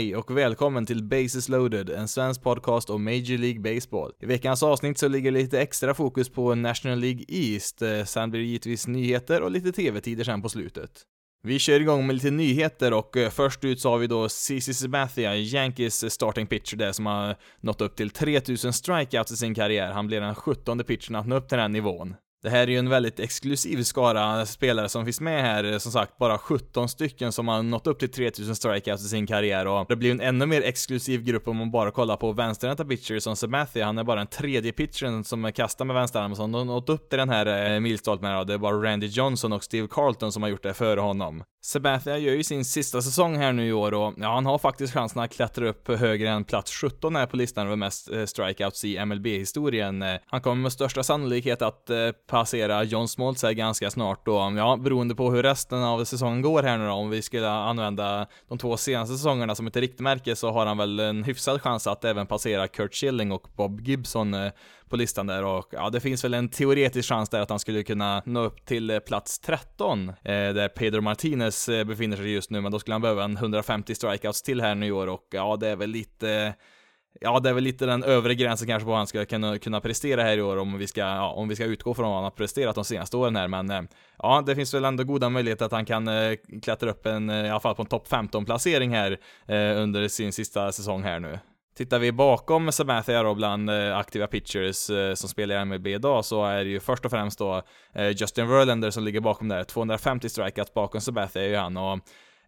Hej och välkommen till Bases loaded, en svensk podcast om Major League Baseball. I veckans avsnitt så ligger lite extra fokus på National League East, eh, sen blir det givetvis nyheter och lite TV-tider sen på slutet. Vi kör igång med lite nyheter och eh, först ut så har vi då CC Sabathia, Yankees starting pitcher där som har nått upp till 3000 strikeouts i sin karriär. Han blir den 17 pitchen att nå upp till den nivån. Det här är ju en väldigt exklusiv skara spelare som finns med här, eh, som sagt bara 17 stycken som har nått upp till 3000 strikeouts i sin karriär och det blir en ännu mer exklusiv grupp om man bara kollar på vänsterhänta pitchers som Sabathia, han är bara den tredje pitchern som kastar med vänsterarmen som har nått upp till den här eh, milstolpen här, det är bara Randy Johnson och Steve Carlton som har gjort det före honom. Sabathia gör ju sin sista säsong här nu i år och ja, han har faktiskt chansen att klättra upp högre än plats 17 här på listan över mest eh, strikeouts i MLB-historien. Han kommer med största sannolikhet att passera. John Smoltz här ganska snart då, ja, beroende på hur resten av säsongen går här nu då, om vi skulle använda de två senaste säsongerna som ett riktmärke så har han väl en hyfsad chans att även passera Kurt Schilling och Bob Gibson eh, på listan där. Och ja, det finns väl en teoretisk chans där att han skulle kunna nå upp till eh, plats 13, eh, där Pedro Martinez eh, befinner sig just nu, men då skulle han behöva en 150 strikeouts till här nu i år. Och ja, det är väl lite Ja, det är väl lite den övre gränsen kanske på vad han ska kunna, kunna prestera här i år om vi ska, ja, om vi ska utgå från vad han har presterat de senaste åren här, men eh, ja, det finns väl ändå goda möjligheter att han kan eh, klättra upp en, eh, i alla fall på en topp 15 placering här eh, under sin sista säsong här nu. Tittar vi bakom Sabathia då bland eh, aktiva pitchers eh, som spelar i MLB idag så är det ju först och främst då eh, Justin Verlander som ligger bakom där. 250 strikeouts bakom Sabathia är ju han och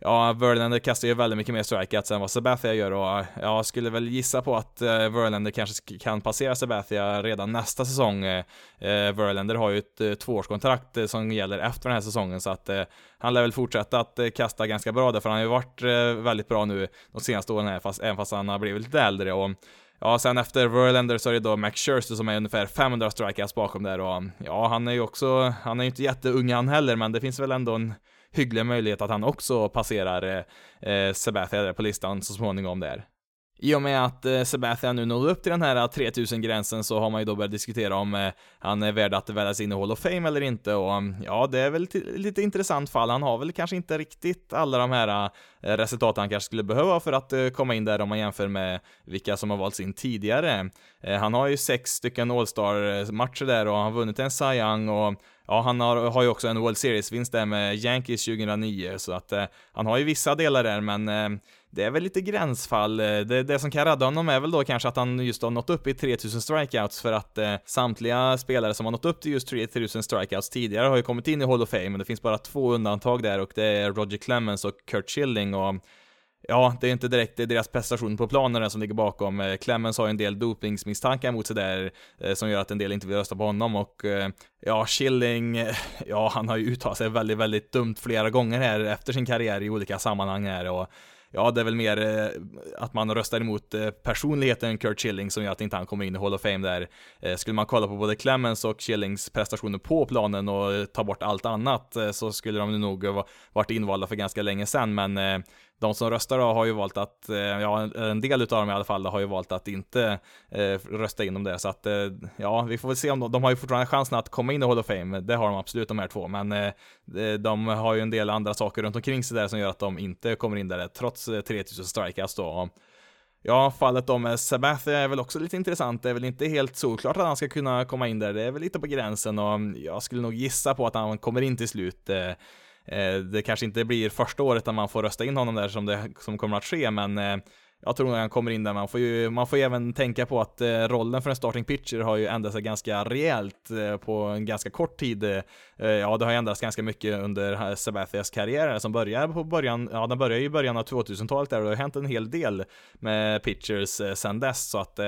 Ja, Verlander kastar ju väldigt mycket mer strikeouts än vad Sabathia gör och jag skulle väl gissa på att eh, Verlander kanske kan passera Sabathia redan nästa säsong. Eh, eh Verlander har ju ett eh, tvåårskontrakt eh, som gäller efter den här säsongen så att eh, han lär väl fortsätta att eh, kasta ganska bra där för han har ju varit väldigt bra nu de senaste åren här fast, även fast han har blivit lite äldre och Ja, sen efter Verlander så är det då Max Scherzer som är ungefär 500 strikeouts bakom där och ja, han är ju också, han är ju inte jätteung han heller, men det finns väl ändå en hygglig möjlighet att han också passerar eh, eh, Sebastian på listan så småningom där. I och med att eh, Sebastian nu nådde upp till den här 3000-gränsen så har man ju då börjat diskutera om eh, han är värd att väljas in i Hall of Fame eller inte och mm, ja, det är väl lite intressant fall. Han har väl kanske inte riktigt alla de här eh, resultaten han kanske skulle behöva för att eh, komma in där om man jämför med vilka som har valts in tidigare. Eh, han har ju sex stycken All-Star-matcher eh, där och han har vunnit en Cy Young och Ja, han har, har ju också en World Series-vinst där med Yankees 2009, så att eh, han har ju vissa delar där, men eh, det är väl lite gränsfall. Eh, det, det som kan rädda honom är väl då kanske att han just har nått upp i 3000 strikeouts för att eh, samtliga spelare som har nått upp till just 3000 strikeouts tidigare har ju kommit in i Hall of Fame, men det finns bara två undantag där och det är Roger Clemens och Kurt Schilling och Ja, det är inte direkt deras prestation på planen som ligger bakom. Eh, Clemens har ju en del dopingsmisstankar mot sig där, eh, som gör att en del inte vill rösta på honom och eh, ja, Schilling, ja, han har ju uttalat sig väldigt, väldigt dumt flera gånger här efter sin karriär i olika sammanhang här och ja, det är väl mer eh, att man röstar emot eh, personligheten Kurt Schilling som gör att inte han kommer in i Hall of Fame där. Eh, skulle man kolla på både Clemens och Schillings prestationer på planen och ta bort allt annat så skulle de nog varit invalda för ganska länge sedan, men de som röstar då har ju valt att, eh, ja en del utav dem i alla fall har ju valt att inte eh, rösta in dem där så att eh, ja, vi får väl se om de, de har ju fortfarande chansen att komma in i Hall of Fame, det har de absolut de här två, men eh, de har ju en del andra saker runt omkring sig där som gör att de inte kommer in där eh, trots 3000 strikeouts då. Ja, fallet då med Sabathia är väl också lite intressant. Det är väl inte helt solklart att han ska kunna komma in där. Det är väl lite på gränsen och mm, jag skulle nog gissa på att han kommer in till slut. Eh, det kanske inte blir första året när man får rösta in honom där som det som kommer att ske, men eh, jag tror nog han kommer in där. Man får ju, man får ju även tänka på att eh, rollen för en starting pitcher har ju ändrat sig ganska rejält på en ganska kort tid. Ja, det har ju ändrats ganska mycket under Sabathias karriär som börjar på början, ja den börjar ju i början av 2000-talet där och det har hänt en hel del med pitchers sen dess så att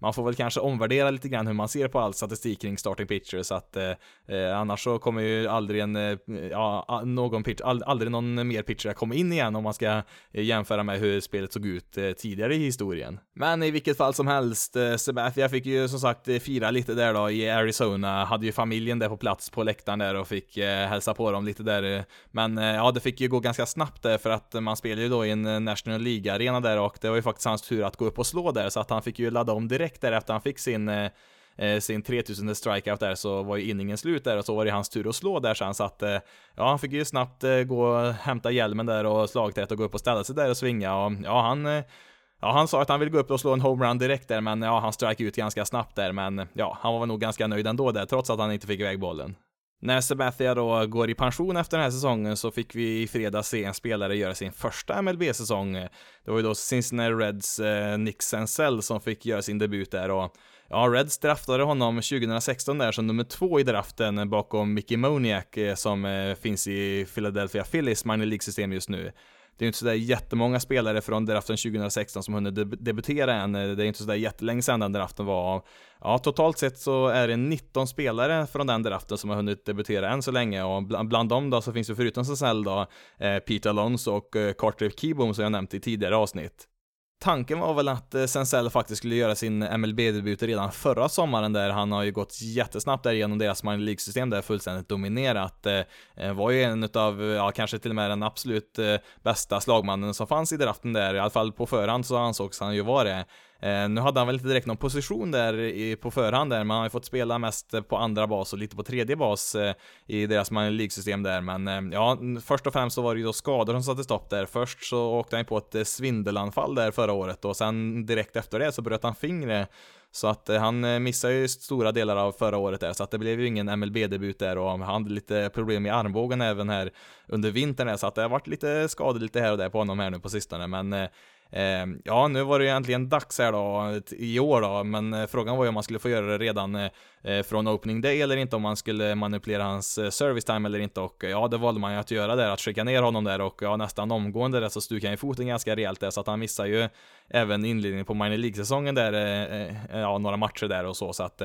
man får väl kanske omvärdera lite grann hur man ser på all statistik kring starting pitchers så att eh, eh annars så kommer ju aldrig en, eh, ja, någon pitch, aldrig någon mer pitcher komma in igen om man ska eh, jämföra med hur spelet såg ut eh, tidigare i historien. Men i vilket fall som helst, eh, fick ju som sagt eh, fira lite där då i Arizona, hade ju familjen där på plats på läktaren där och fick hälsa på dem lite där. Men ja, det fick ju gå ganska snabbt där för att man spelar ju då i en National League-arena där och det var ju faktiskt hans tur att gå upp och slå där så att han fick ju ladda om direkt där efter han fick sin eh, eh, sin 3000 strikeout där så var ju inningen slut där och så var det hans tur att slå där sen så att ja han fick ju snabbt eh, gå och hämta hjälmen där och slagträet och gå upp och ställa sig där och svinga och ja han Ja, han sa att han ville gå upp och slå en homerun direkt där, men ja, han strike ut ganska snabbt där, men ja, han var nog ganska nöjd ändå där, trots att han inte fick iväg bollen. När Sabathia då går i pension efter den här säsongen så fick vi i fredags se en spelare göra sin första MLB-säsong. Det var ju då Cincinnati Reds eh, Nick Senzel som fick göra sin debut där och ja, Reds draftade honom 2016 där som nummer två i draften bakom Mickey Moniak eh, som eh, finns i Philadelphia Phillies minor League-system just nu det är ju inte sådär jättemånga spelare från draften 2016 som hunnit deb debutera än. Eh, det är inte sådär jättelänge sedan den draften var. Ja, totalt sett så är det 19 spelare från den draften som har hunnit debutera än så länge och bland, bland dem då så finns det förutom Sassell då eh, Pete Alonso och eh, Carter Keyboom som jag nämnt i tidigare avsnitt. Tanken var väl att eh, Sensell Senzel faktiskt skulle göra sin MLB-debut redan förra sommaren där han har ju gått jättesnabbt där genom deras minor League-system där fullständigt dominerat. Eh, eh, var ju en utav, ja kanske till och med den absolut bästa slagmannen som fanns i draften där, i alla fall på förhand så ansågs han ju vara det. Eh, nu hade han väl inte direkt någon position där i, på förhand där, men han har ju fått spela mest på andra bas och lite på tredje bas eh, i deras minor League-system där, men eh, ja, först och främst så var det ju då skador som satte stopp där. Först så åkte han på ett svindelanfall där förra året och sen direkt efter det så bröt han fingret. Så att han missade ju stora delar av förra året där, så att det blev ju ingen MLB-debut där och han hade lite problem i armbågen även här under vintern där, så att det har varit lite skador lite här och där på honom här nu på sistone, men Ehm, ja, nu var det ju egentligen dags här då, i år då, men eh, frågan var ju om man skulle få göra det redan eh, eh från opening day eller inte, om man skulle manipulera hans eh, service time eller inte och ja, det valde man ju att göra där, att skicka ner honom där och ja, nästan omgående där så stukade han ju foten ganska rejält där så att han missar ju även inledningen på minor League-säsongen där, ja, några matcher där och så, så att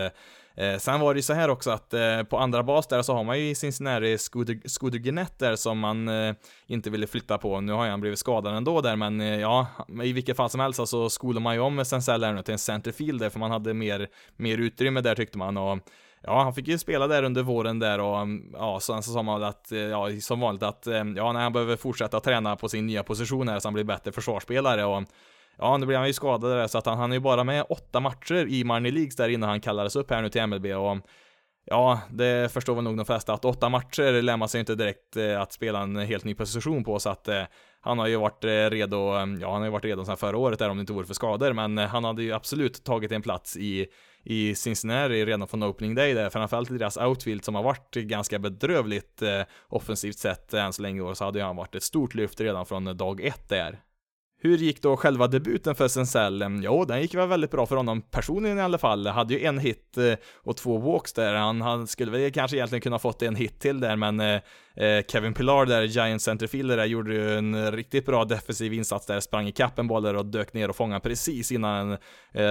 Eh, sen var det ju så här också att eh, på andra bas där så har man ju Cincinnati Scooter, Scooter Gennett där som man eh, inte ville flytta på. Nu har han blivit skadad ändå där, men eh, ja, i vilket fall som helst så alltså, skolade man ju om Sensell här nu till en centerfielder för man hade mer, mer utrymme där tyckte man och Ja, han fick ju spela där under våren där och ja, sen så sa man att, eh, ja, som vanligt att, eh, ja, när han behöver fortsätta träna på sin nya position här så han blir bättre försvarsspelare och Ja, nu blev han ju skadad där, så att han, han är ju bara med åtta matcher i Marnie Leagues där innan han kallades upp här nu till MLB och Ja, det förstår väl nog de flesta att åtta matcher lär man sig inte direkt eh, att spela en helt ny position på så att eh, han har ju varit eh, redo, eh, ja han har ju varit redo sedan förra året där om det inte vore för skador men eh, han hade ju absolut tagit en plats i i Cincinnati redan från opening day där, framförallt i deras outfield som har varit ganska bedrövligt eh, offensivt sett än så länge i år så hade ju han varit ett stort lyft redan från dag ett där. Hur gick då själva debuten för Senzel? Jo, den gick väl väldigt bra för honom personligen i alla fall. Hade ju en hit eh, och två walks där. Han, han skulle väl kanske egentligen kunna fått en hit till där, men eh, eh, Kevin Pillar där, Giant centerfielder där, gjorde ju en riktigt bra defensiv insats där, sprang i kappen boll där och dök ner och fångade precis innan han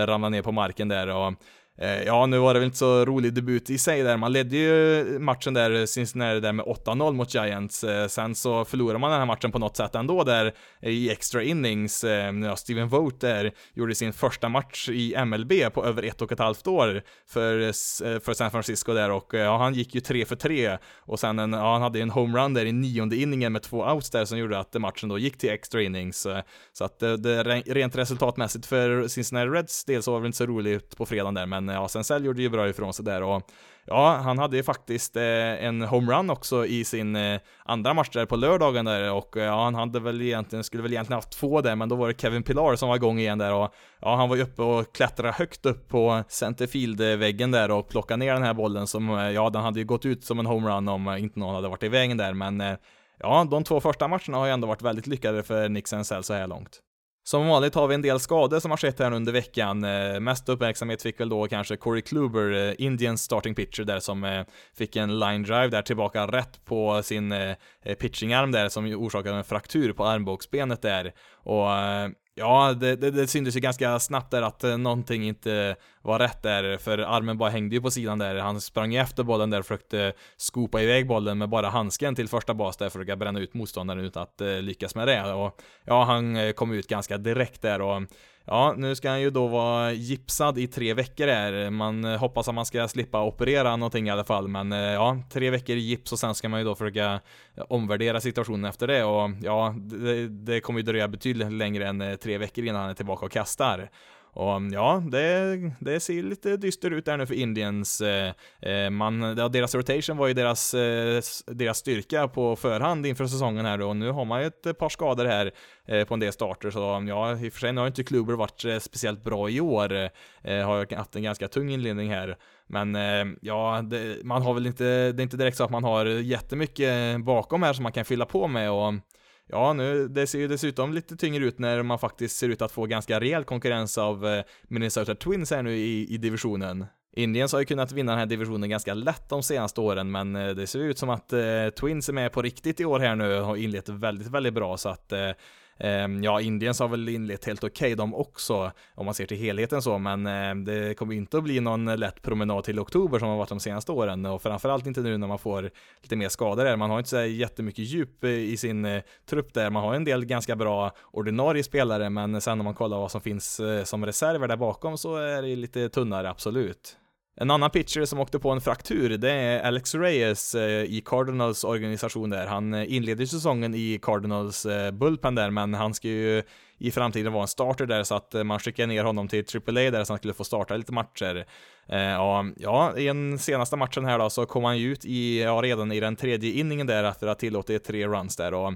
ramlade ner på marken där och Eh, ja, nu var det väl inte så rolig debut i sig där. Man ledde ju matchen där, Cincinnati där med 8-0 mot Giants. Eh, sen så förlorade man den här matchen på något sätt ändå där i extra innings. Eh, ja, Steven Vogt där gjorde sin första match i MLB på över ett och ett halvt år för, för San Francisco där och ja, han gick ju tre för tre och sen en, ja, han hade en homerun där i nionde inningen med två outs där som gjorde att matchen då gick till extra innings. Så att det, det rent resultatmässigt för Cincinnati Reds del så var det inte så roligt på fredagen där, men men eh, ja, Senzel gjorde ju bra ifrån sig där och ja, han hade ju faktiskt eh, en homerun också i sin eh, andra match där på lördagen där och eh, ja, han hade väl egentligen, skulle väl egentligen haft två där, men då var det Kevin Pillar som var igång igen där och ja, han var ju uppe och klättrade högt upp på centerfield-väggen eh, där och plockade ner den här bollen som, ja, den hade ju gått ut som en homerun om inte någon hade varit i vägen där, men eh, ja, de två första matcherna har ju ändå varit väldigt lyckade för Nick Senzel så här långt. Som vanligt har vi en del skador som har skett här under veckan. Eh, mest uppmärksamhet fick väl då kanske Corey Kluber, eh, Indians starting pitcher där som eh, fick en line drive där tillbaka rätt på sin pitchingarm där som orsakade en fraktur på armbågsbenet där. Och Ja, det, det, det syntes ju ganska snabbt där att eh, någonting inte var rätt där, för armen bara hängde ju på sidan där. Han sprang ju efter bollen där och försökte eh, skopa iväg bollen med bara handsken till första bas där för att bränna ut motståndaren utan att eh, lyckas med det. Och ja, han kom ut ganska direkt där och Ja, nu ska han ju då vara gipsad i tre veckor här. Man eh, hoppas att man ska slippa operera någonting i alla fall, men eh, ja, tre veckor i gips och sen ska man ju då försöka eh, omvärdera situationen efter det och ja, det, det kommer ju dröja betydligt längre än tre veckor innan han är tillbaka och kastar. Och mm, ja, det, det ser lite dyster ut där nu för Indiens. Eh, eh man, ja, deras rotation var ju deras, eh, deras styrka på förhand inför säsongen här då, och nu har man ju ett par skador här eh, på en del starter, så mm, ja, i och för sig har inte Kluber varit eh, speciellt bra i år. Har haft en ganska tung inledning här. Men ja, det, man har väl inte, det är inte direkt så att man har jättemycket bakom här som man kan fylla på med och mm, Ja, nu, det ser ju dessutom lite tyngre ut när man faktiskt ser ut att få ganska rejäl konkurrens av eh, Minnesota Twins här nu i, i divisionen. Indians har ju kunnat vinna den här divisionen ganska lätt de senaste åren, men eh, det ser ut som att eh, Twins är med på riktigt i år här nu och har inlett väldigt, väldigt bra, så att eh, Ehm, ja, Indiens har väl inlett helt okej okay, de också, om man ser till helheten så, men ehm, det kommer inte att bli någon lätt promenad till oktober som har varit de senaste åren och framförallt inte nu när man får lite mer skador där. Man har inte så jättemycket djup i sin eh, trupp där. Man har en del ganska bra ordinarie spelare, men sen när man kollar vad som finns eh, som reserver där bakom så är det lite tunnare, absolut. En annan pitcher som åkte på en fraktur, det är Alex Reyes eh, i Cardinals organisation där. Han eh, inleder säsongen i Cardinals eh, bullpen där, men han ska ju i framtiden vara en starter där, så att man skickade ner honom till AAA där så han skulle få starta lite matcher. Ja, ja, i den senaste matchen här då så kom han ju ut i, ja, redan i den tredje inningen där efter att ha tillåtit tre runs där och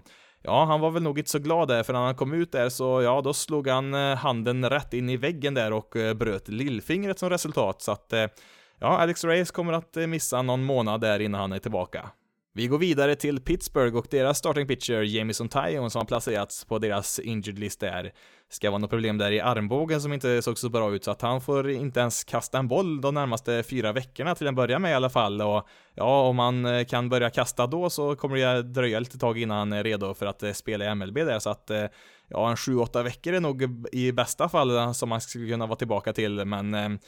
Ja, han var väl nog inte så glad där, för när han kom ut där så, ja, då slog han eh, handen rätt in i väggen där och eh, bröt lillfingret som resultat, så att, eh, ja, Alex Reyes kommer att missa någon månad där innan han är tillbaka. Vi går vidare till Pittsburgh och deras starting pitcher Jamison Tyon som har placerats på deras injured list där. Ska vara något problem där i armbågen som inte såg så bra ut så att han får inte ens kasta en boll de närmaste fyra veckorna till en början med i alla fall och ja, om han eh, kan börja kasta då så kommer det dröja lite tag innan han är redo för att eh, spela i MLB där så att eh, ja, en sju, åtta veckor är nog i bästa fall som man skulle kunna vara tillbaka till men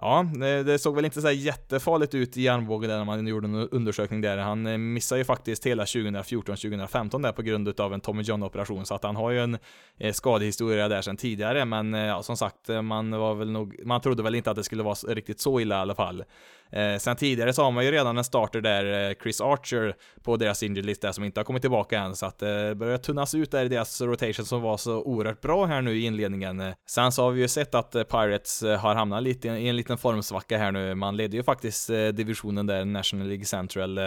Ja, det såg väl inte så jättefarligt ut i armbågen där när man gjorde en undersökning där. Han eh, missade ju faktiskt hela 2014-2015 där på grund av en Tommy John operation, så att han har ju en eh, skadehistoria där sedan tidigare, men eh, ja, som sagt, man var väl nog, man trodde väl inte att det skulle vara riktigt så illa i alla fall. Eh, sen tidigare så har man ju redan en starter där, eh, Chris Archer, på deras injured list där som inte har kommit tillbaka än, så att det eh, börjar tunnas ut där i deras rotation som var så oerhört bra här nu i inledningen. Eh, sen så har vi ju sett att eh, Pirates har hamnat lite i en liten formsvacka här nu. Man ledde ju faktiskt divisionen där, National League Central,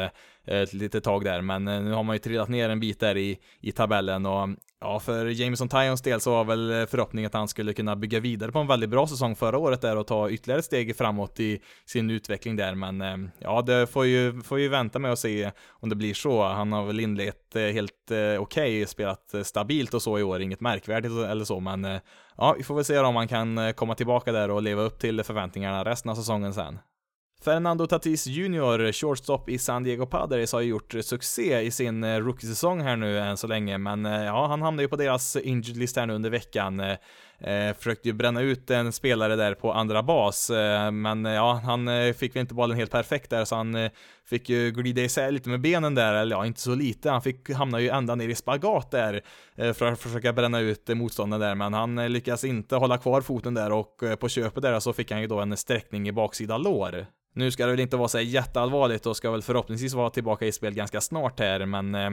Eh, ett litet tag där, men eh, nu har man ju trillat ner en bit där i, i tabellen och Ja, för Jameson Tyons del så var väl eh, förhoppningen att han skulle kunna bygga vidare på en väldigt bra säsong förra året där och ta ytterligare ett steg framåt i sin utveckling där, men ja, det får ju, får ju vänta med att se om det blir så. Han har väl inlett helt okej, okay, spelat stabilt och så i år, inget märkvärdigt eller så, men ja, vi får väl se om han kan komma tillbaka där och leva upp till förväntningarna resten av säsongen sen. Fernando Tatis Jr, shortstop i San Diego Padres, har ju gjort succé i sin rookiesäsong rookie-säsong här nu än så länge, men eh, ja, han hamnade ju på deras injured list här nu under veckan. Eh, Eh, försökte ju bränna ut en spelare där på andra bas, eh, men eh, ja, han eh, fick väl inte bollen helt perfekt där, så han eh, fick ju glida isär lite med benen där, eller ja, inte så lite. Han fick hamna ju ända ner i spagat där eh, för att försöka bränna ut eh, motståndaren där, men han lyckas inte hålla kvar foten där och på köpet där så fick han ju då en sträckning i baksida lår. Nu ska det väl inte vara så jätteallvarligt och ska väl förhoppningsvis vara tillbaka i spel ganska snart här, men eh,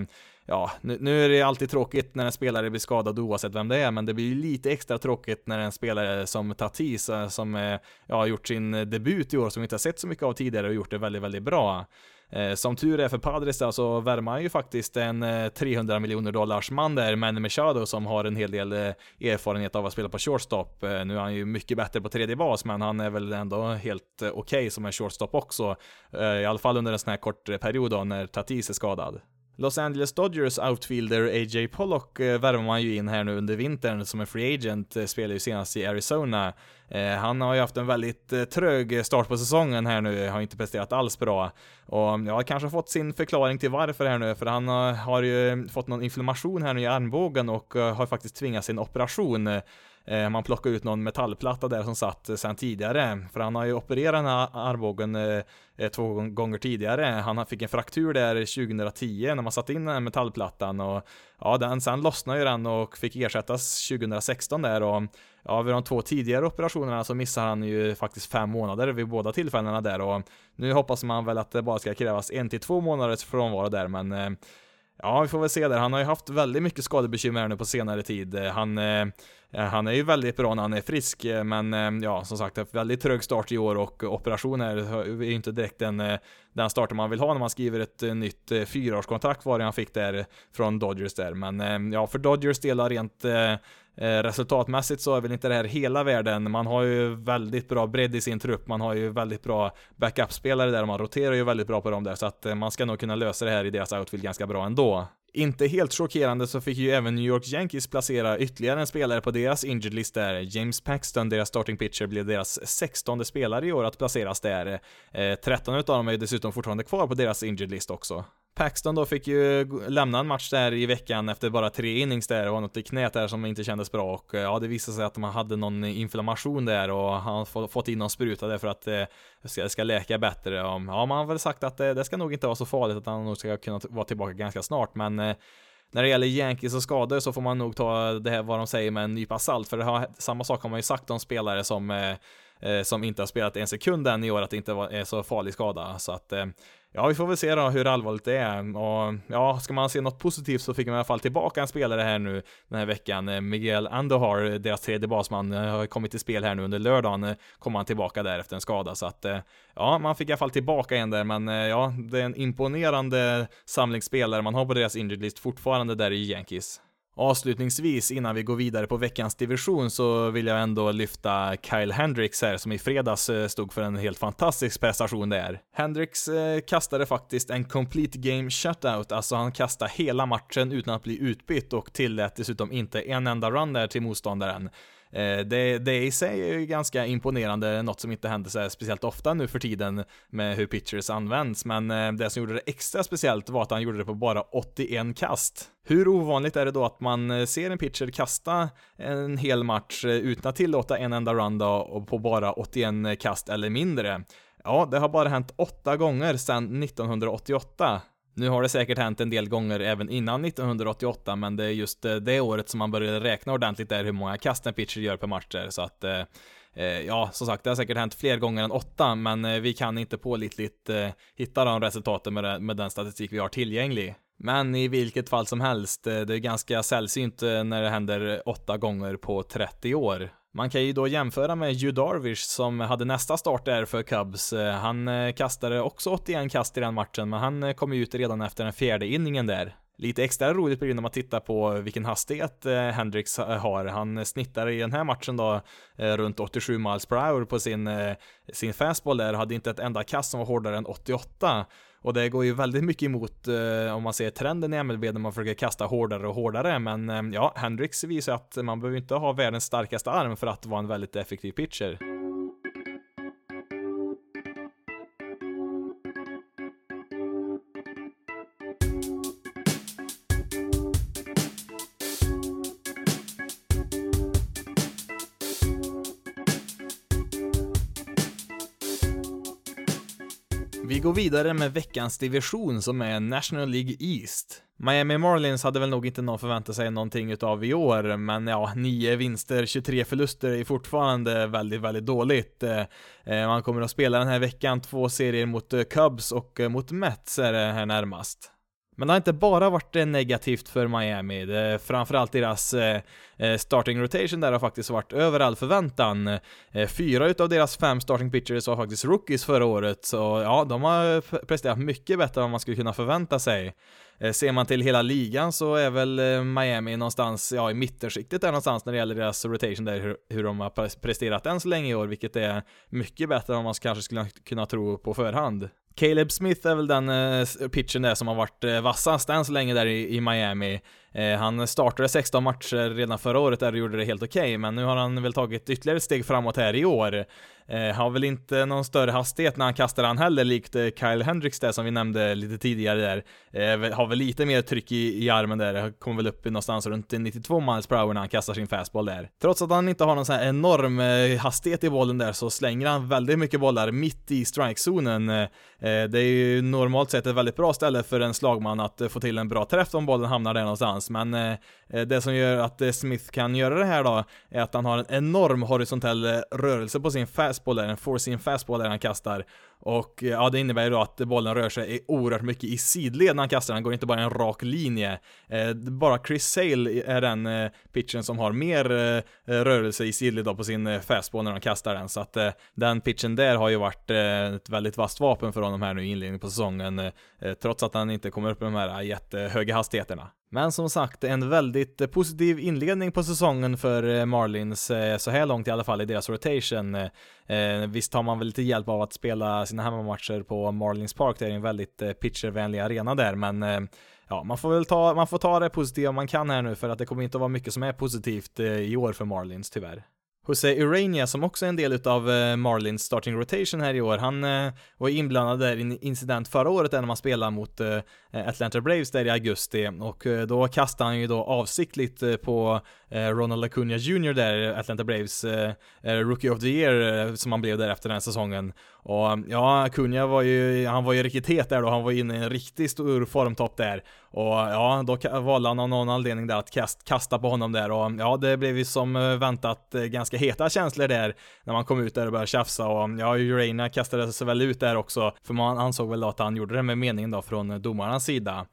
ja, nu, nu, är det alltid tråkigt när en spelare blir skadad oavsett vem det är, men det blir ju lite extra tråkigt när en spelare som Tatis, eh, som eh, ja, har gjort sin debut i år, som vi inte har sett så mycket av tidigare och gjort det väldigt, väldigt bra. Eh, som tur är för Padres där så värmar han ju faktiskt en 300 miljoner dollars man där, Manny Machado, som har en hel del erfarenhet av att spela på shortstop. Nu är han ju mycket bättre på tredje bas, men han är väl ändå helt okej okay som en shortstop också. I alla fall under en sån här kort period då, när Tatis är skadad. Los Angeles Dodgers outfielder A.J. Pollock eh, värvar man ju in här nu under vintern som en free agent, eh, spelar ju senast i Arizona. Eh, han har ju haft en väldigt eh, trög start på säsongen här nu, har inte presterat alls bra. Och mm, ja, kanske fått sin förklaring till varför här nu, för han har, har ju fått någon inflammation här nu i armbågen och eh, har faktiskt tvingats en operation. Eh, man plockade ut någon metallplatta där som satt eh, sedan tidigare, för han har ju opererat den här armbågen eh, eh två gånger tidigare. Han fick en fraktur där 2010 när man satte in den här metallplattan och ja, den, sen lossnade ju den och fick ersättas 2016 där och ja, vid de två tidigare operationerna så missar han ju faktiskt fem månader vid båda tillfällena där och nu hoppas man väl att det bara ska krävas en till två månaders frånvaro där men eh, Ja, vi får väl se där. Han har ju haft väldigt mycket skadebekymmer nu på senare tid. Han, eh, Eh, han är ju väldigt bra när han är frisk, eh, men eh, ja, som sagt, väldigt trög start i år och operationer är ju inte direkt den, den starten man vill ha när man skriver ett nytt fyraårskontrakt var det han fick där från Dodgers där. Men ja, för Dodgers delar rent resultatmässigt så är väl inte det här hela världen. Man har ju väldigt bra bredd i sin trupp. Man har ju väldigt bra backup-spelare där och man roterar ju väldigt bra på dem där. Så att man ska nog kunna lösa det här i deras outfield ganska bra ändå. Inte helt chockerande så fick ju även New York Yankees placera ytterligare en spelare på deras injured list där. James Paxton, deras starting pitcher, blev deras 16 spelare i år att placeras där. Eh, 13 utav dem är dessutom fortfarande kvar på deras injured list också. Paxton då fick ju lämna en match där i veckan efter bara tre innings där och var något i knät där som inte kändes bra och eh, ja, det visade sig att man hade någon inflammation där och han har fått in någon spruta där för att det ska, ska läka bättre. Ja, man har väl sagt att det, det ska nog inte vara så farligt att han nog ska kunna vara tillbaka ganska snart, men när det gäller Yankees och skador så får man nog ta det här vad de säger med en nypa salt, för det har, samma sak har man ju sagt om spelare som eh, som inte har spelat en sekund än i år, att det inte var, är så farlig skada. Så att Ja, vi får väl se då hur allvarligt det är. Och ja, ska man se något positivt så fick man i alla fall tillbaka en spelare här nu den här veckan. Eh, Miguel Andohar, eh, deras tredje basman, eh, har kommit till spel här nu under lördagen. Kom han tillbaka där efter en skada, så att ja, man fick i alla fall tillbaka en där, men ja, det är en imponerande samling spelare man har på deras injured list fortfarande där i Yankees. Avslutningsvis, innan vi går vidare på veckans division, så vill jag ändå lyfta Kyle Hendricks här, som i fredags eh, stod för en helt fantastisk prestation där. Hendricks eh, kastade faktiskt en complete game shutout, alltså han kastade hela matchen utan att bli utbytt och tillät dessutom inte en enda run där till motståndaren. Eh, det, det i sig är ju ganska imponerande, något som inte händer så speciellt ofta nu för tiden med hur pitchers används, men eh, det som gjorde det extra speciellt var att han gjorde det på bara 81 kast. Hur ovanligt är det då att man eh, ser en pitcher kasta en hel match utan att tillåta en enda run då, och på bara 81 kast eller mindre? Ja, det har bara hänt åtta gånger sedan 1988. Nu har det säkert hänt en del gånger även innan 1988, men det är just eh, det året som man började räkna ordentligt där hur många kast en pitcher gör per match där, så att eh, eh, Ja, som sagt, det har säkert hänt fler gånger än åtta, men vi kan inte pålitligt hitta de resultaten med, med den statistik vi har tillgänglig. Men i vilket fall som helst, det är ganska sällsynt när det händer åtta gånger på 30 år. Man kan ju då jämföra med Hugh Darvish som hade nästa start där för Cubs. Eh, han eh, kastade också 81 kast i den matchen, men han eh, kom kom ut redan efter den fjärde inningen där. Lite extra roligt blir det när man tittar på vilken hastighet Hendrix har. Han snittar i den här matchen då runt 87 miles per hour på sin, sin fastball där, hade inte ett enda kast som var hårdare än 88. Och det går ju väldigt mycket emot eh, om man ser trenden i MLB när man försöker kasta hårdare och hårdare. Men eh, ja, Hendrix visar att man behöver inte ha världens starkaste arm för att vara en väldigt effektiv pitcher. Går vidare med veckans division som är National League East. Miami Marlins hade väl nog inte någon förväntat sig någonting utav i år, men ja, 9 vinster, 23 förluster är fortfarande väldigt, väldigt dåligt. Eh, eh, man kommer att spela den här veckan två serier mot eh, Cubs och mot Mets är det här närmast. Men det har inte bara varit eh, negativt för Miami, det, framförallt deras eh, eh, starting rotation där har faktiskt varit över all förväntan. Fyra utav deras fem starting pitchers var faktiskt rookies förra året, så ja, de har presterat mycket bättre än vad man skulle kunna förvänta sig. Eh, ser man till hela ligan så är väl eh, Miami någonstans, ja i mittenskiktet där någonstans när det gäller deras rotation där, hur, hur de har presterat än så länge i år, vilket är mycket bättre än vad man kanske skulle kunna tro på förhand. Caleb Smith är väl den eh, pitchen där som har varit eh, vassast än så länge där i, i Miami. Eh, han startade 16 matcher redan förra året där och gjorde det helt okej, okay, men nu har han väl tagit ytterligare ett steg framåt här i år. Eh, har väl inte någon större hastighet när han kastar han heller, likt eh, Kyle Hendricks där som vi nämnde lite tidigare där. Eh, har väl lite mer tryck i, i armen där, kommer väl upp i någonstans runt 92 miles per hour när han kastar sin fastball där. Trots att han inte har någon sån här enorm eh, hastighet i bollen där så slänger han väldigt mycket bollar mitt i strikezonen. Eh, eh det är ju normalt sett ett väldigt bra ställe för en slagman att eh, få till en bra träff om bollen hamnar där någonstans, men det som gör att Smith kan göra det här då, är att han har en enorm horisontell rörelse på sin fastball fastball där, en four-seam fastball där han kastar. Och eh, ja, det innebär ju då att bollen rör sig oerhört mycket i sidled när han kastar, den går inte bara i en rak linje. Eh, bara Chris Sale är den eh, pitchen som har mer eh, eh, rörelse i sidled då på sin eh, fastball när han kastar den, så att eh, den pitchen där har ju varit ett väldigt vasst vapen för honom här nu i inledningen på säsongen, trots att han inte kommer upp med de här jättehöga hastigheterna. Men som sagt, en väldigt eh, positiv inledning på säsongen för eh, Marlins, eh, så här långt i alla fall i deras rotation. Visst har man väl lite hjälp av att spela sina hemmamatcher på Marlins Park, det är en väldigt pitchervänlig arena där, men ja, man får väl ta, man får ta det positiva man kan här nu för att det kommer inte att vara mycket som är positivt i år för Marlins tyvärr. Jose Urania som också är en del utav Marlins starting rotation här i år, han var inblandad där i en incident förra året när man spelade mot Eh, Atlanta Braves där i augusti. Och eh, då kastade han ju då avsiktligt eh, på Ronald Acuna Jr där, Atlanta Braves Rookie of the Year som han blev där efter den här säsongen. Och ja, Acuna var ju, han var ju riktigt het där då, han var inne i en riktigt stor formtopp där. Och ja, då valde han av någon anledning där att kast, kasta på honom där. Och ja, det blev ju som väntat ganska heta känslor där när man kom ut där och började tjafsa. Och ja, Urania kastade sig väl ut där också, för man ansåg väl då att han gjorde det med meningen då från domarnas sida.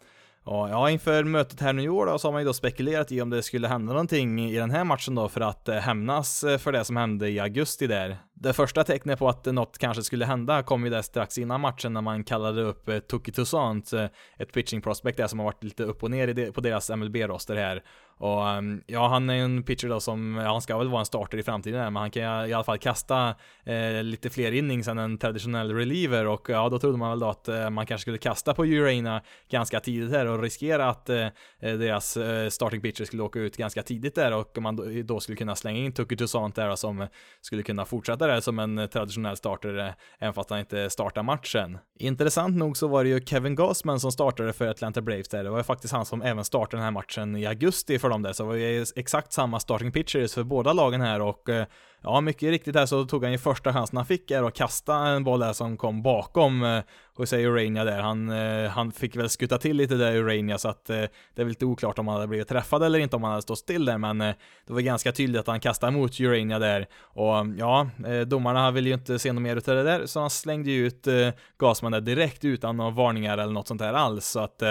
Och ja, inför mötet här nu i år då, så har man ju då spekulerat i om det skulle hända någonting i den här matchen då för att eh, hämnas eh, för det som hände i augusti där. Det första tecknet på att något kanske skulle hända kom ju där strax innan matchen när man kallade upp eh, Tuki Toussaint, eh, ett pitching prospect där som har varit lite upp och ner på deras MLB-roster här. Och ehm, ja, han är ju en pitcher då som, ja, han ska väl vara en starter i framtiden här, men han kan i alla fall kasta eh, lite fler innings än en traditionell reliever och ja, då trodde man väl då att eh, man kanske skulle kasta på Urana ganska tidigt här och riskera att eh, eh, deras eh, starting pitcher skulle åka ut ganska tidigt där och man då, då skulle kunna slänga in Tucker Toussaint där som skulle kunna fortsätta där som en traditionell startare, även fast han inte startar matchen. Intressant nog så var det ju Kevin Gossman som startade för Atlanta Braves där, det var ju faktiskt han som även startade den här matchen i augusti för dem där, så det var ju exakt samma starting pitchers för båda lagen här och eh, ja, mycket riktigt här så tog han ju första chansen han fick här och kastade en boll där som kom bakom eh, Jose Urania där. Han, eh, han fick väl skutta till lite där Urania så att eh, det är väl lite oklart om han hade blivit träffad eller inte om han hade stått still där men eh, det var ganska tydligt att han kastade mot Urania där och mm, ja, eh, domarna ville ju inte se något mer utav det där så han slängde ju ut eh, Gasman där direkt utan några varningar eller något sånt där alls så att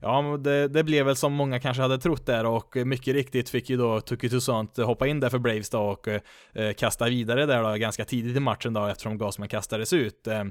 ja, det, det, blev väl som många kanske hade trott där och mycket riktigt fick ju då Tuki Toussaint hoppa in där för Braves då och kasta vidare där då ganska tidigt i matchen då eftersom Gasman kastades ut. Eh,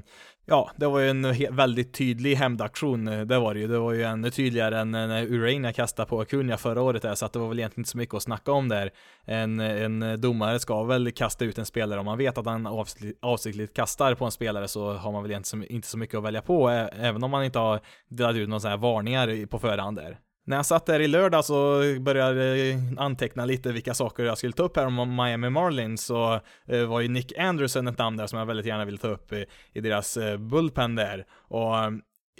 ja, det var ju en väldigt tydlig hämndaktion, eh, det var det ju. Det var ju ännu tydligare än när Urania kastade på Acuna förra året där, så att det var väl egentligen inte så mycket att snacka om där. En, en domare ska väl kasta ut en spelare om man vet att han avsiktligt, avsiktligt kastar på en spelare så har man väl egentligen inte så mycket att välja på, även om man inte har delat ut några sådana här varningar på förhand där. När jag satt där i lördag så började jag anteckna lite vilka saker jag skulle ta upp här om Miami Marlins så eh, var ju Nick Anderson ett namn där som jag väldigt gärna ville ta upp i, i deras eh, bullpen där. Och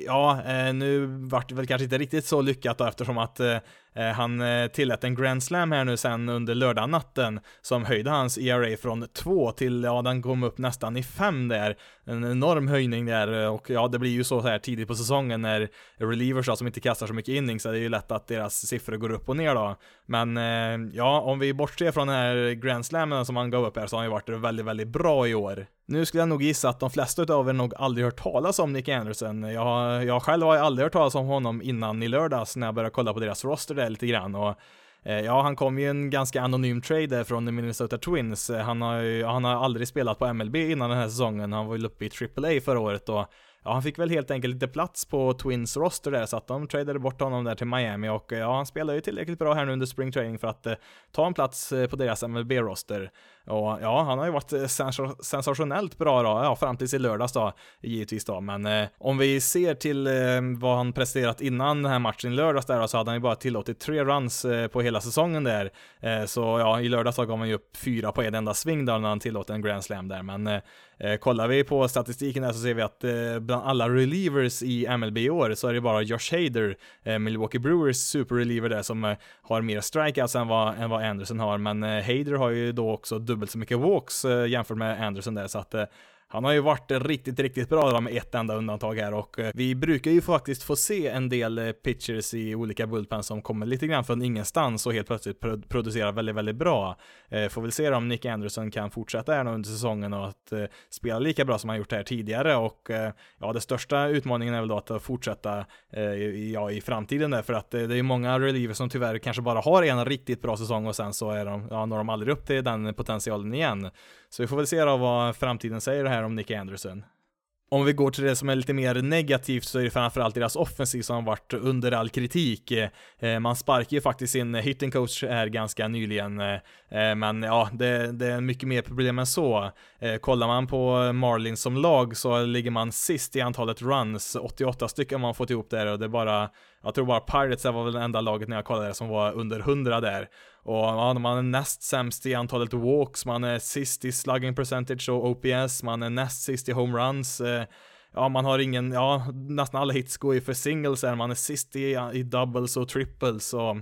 ja, eh, nu vart det väl kanske inte riktigt så lyckat då eftersom att Eh, han eh, tillät en Grand Slam här nu sen under lördagnatten som höjde hans ERA från 2 till, ja den kom upp nästan i 5 där. En enorm höjning där eh, och ja det blir ju så här tidigt på säsongen när relievers då, som inte kastar så mycket innings så det är ju lätt att deras siffror går upp och ner då. Men ja, om vi bortser från den här Grand Slammen som han gav upp här så har han ju varit väldigt, väldigt bra i år. Nu skulle jag nog gissa att de flesta av er nog aldrig hört talas om Nick Anderson. Jag, jag själv har ju aldrig hört talas om honom innan i lördags när jag började kolla på deras roster där lite grann och eh, Ja, han kom ju en ganska anonym trade från Minnesota Twins. Eh, han har ju, han har aldrig spelat på MLB innan den här säsongen. Han var ju uppe i AAA förra året och ja, han fick väl helt enkelt lite plats på Twins roster där, så att de tradade bort honom där till Miami och ja, han spelar ju tillräckligt bra här nu under spring training för att eh, ta en plats eh, på deras MLB-roster. Och ja, han har ju varit eh, sensationellt bra då, ja, fram tills i lördags då, givetvis då, men eh, om vi ser till eh, vad han presterat innan den här matchen i lördags där då, så hade han ju bara tillåtit tre runs eh, på hela säsongen där. Eh, så ja, i lördags så gav han ju upp fyra på en enda sving där när han tillåter en grand slam där, men eh, eh, kollar vi på statistiken där så ser vi att eh, bland alla relievers i MLB i år så är det bara Josh Hader, eh, Milwaukee Brewers super-reliever där som eh, har mer strikeouts än vad, än vad Anderson har, men eh, Hader har ju då också dubbelt så mycket walks eh, jämfört med Anderson där, så att eh, han har ju varit riktigt, riktigt bra då med ett enda undantag här och eh, vi brukar ju faktiskt få se en del eh, pitchers i olika bullpen som kommer lite grann från ingenstans och helt plötsligt producerar väldigt, väldigt bra. Eh, får väl se om Nick Anderson kan fortsätta här under säsongen och att spela lika bra som han gjort här tidigare och ja, det största utmaningen är väl då att fortsätta ja, i framtiden där för att det är ju många relievers som tyvärr kanske bara har en riktigt bra säsong och sen så är de, ja, når de aldrig upp till den potentialen igen. Så vi får väl se då vad framtiden säger här om Nick Anderson. Om vi går till det som är lite mer negativt så är det framförallt deras offensiv som har varit under all kritik. Eh, man sparkar ju faktiskt sin hitting coach här ganska nyligen, eh, eh, men ja, det, det, är mycket mer problem än så. Kollar man på Marlins som lag så ligger man sist i antalet runs, 88 stycken har man fått ihop där och det är bara jag tror bara Pirates var väl det enda laget när jag kollade som var under 100 där. Och ja, man är näst sämst i antalet walks, man är sist i slugging percentage och OPS, man är näst sist i homeruns. Eh, ja, man har ingen, ja, nästan alla hits går ju för singles här, man är sist i, i doubles och triples och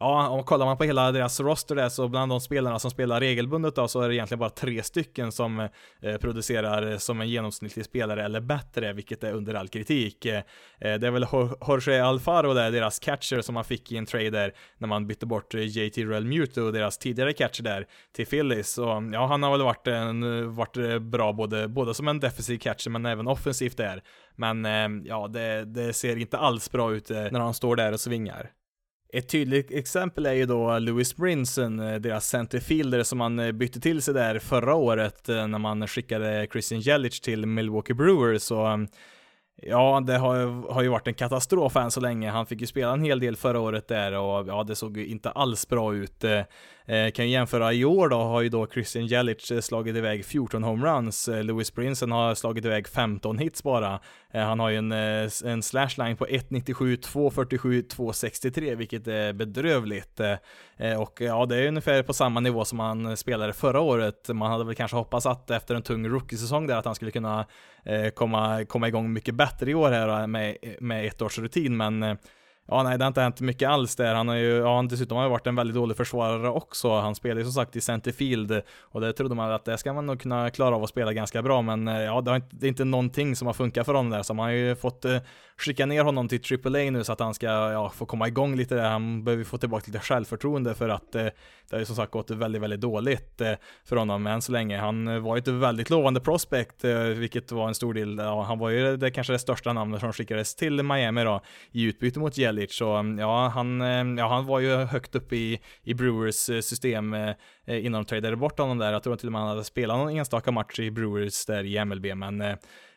Ja, och kollar man på hela deras roster där så bland de spelarna som spelar regelbundet då så är det egentligen bara tre stycken som eh, producerar som en genomsnittlig spelare eller bättre, vilket är under all kritik. Eh, det är väl Jorge Alfaro där, deras catcher som man fick i en trade där när man bytte bort eh, JT Real Muto, deras tidigare catcher där, till Phillies. Så ja, han har väl varit, en, varit eh, bra både, både som en defensiv catcher men även offensivt där. Men eh, ja, det, det ser inte alls bra ut eh, när han står där och svingar. Ett tydligt exempel är ju då Louis Brinson, eh, deras centerfielder som man eh, bytte till sig där förra året eh, när man skickade Christian Jelic till Milwaukee Brewers. Så Ja, det har, har ju varit en katastrof än så länge. Han fick ju spela en hel del förra året där och ja, det såg ju inte alls bra ut. Eh, eh kan ju jämföra i år då, har ju då Christian Jelic eh, slagit iväg 14 homeruns. Eh, Louis Brinson har slagit iväg 15 hits bara. Eh, han har ju en, en slashline på 1.97, 2.47, 2.63, vilket är bedrövligt. Eh, och ja, det är ungefär på samma nivå som han spelade förra året. Man hade väl kanske hoppats att efter en tung rookie-säsong där att han skulle kunna komma, komma igång mycket bättre i år här med, med ett års rutin, men eh, Ja, nej, det har inte hänt mycket alls där. Han har ju, ja, han dessutom har ju varit en väldigt dålig försvarare också. Han spelar ju som sagt i centerfield och det trodde man att det ska man nog kunna klara av att spela ganska bra, men eh, ja, det, har inte, det är inte någonting som har funkat för honom där, så man har ju fått eh, skicka ner honom till AAA nu så att han ska ja, få komma igång lite där. Han behöver få tillbaka lite självförtroende för att eh, det har ju som sagt gått väldigt, väldigt dåligt eh, för honom än så länge. Han eh, var ju ett väldigt lovande prospect, eh, vilket var en stor del. Ja, han var ju det kanske det största namnet som skickades till Miami då i utbyte mot Jelic. Så mm, ja, han, ja, han var ju högt upp i, i Brewers system innan de tradade bort honom där. Jag tror till och med han hade spelat någon enstaka match i Brewers där i MLB, men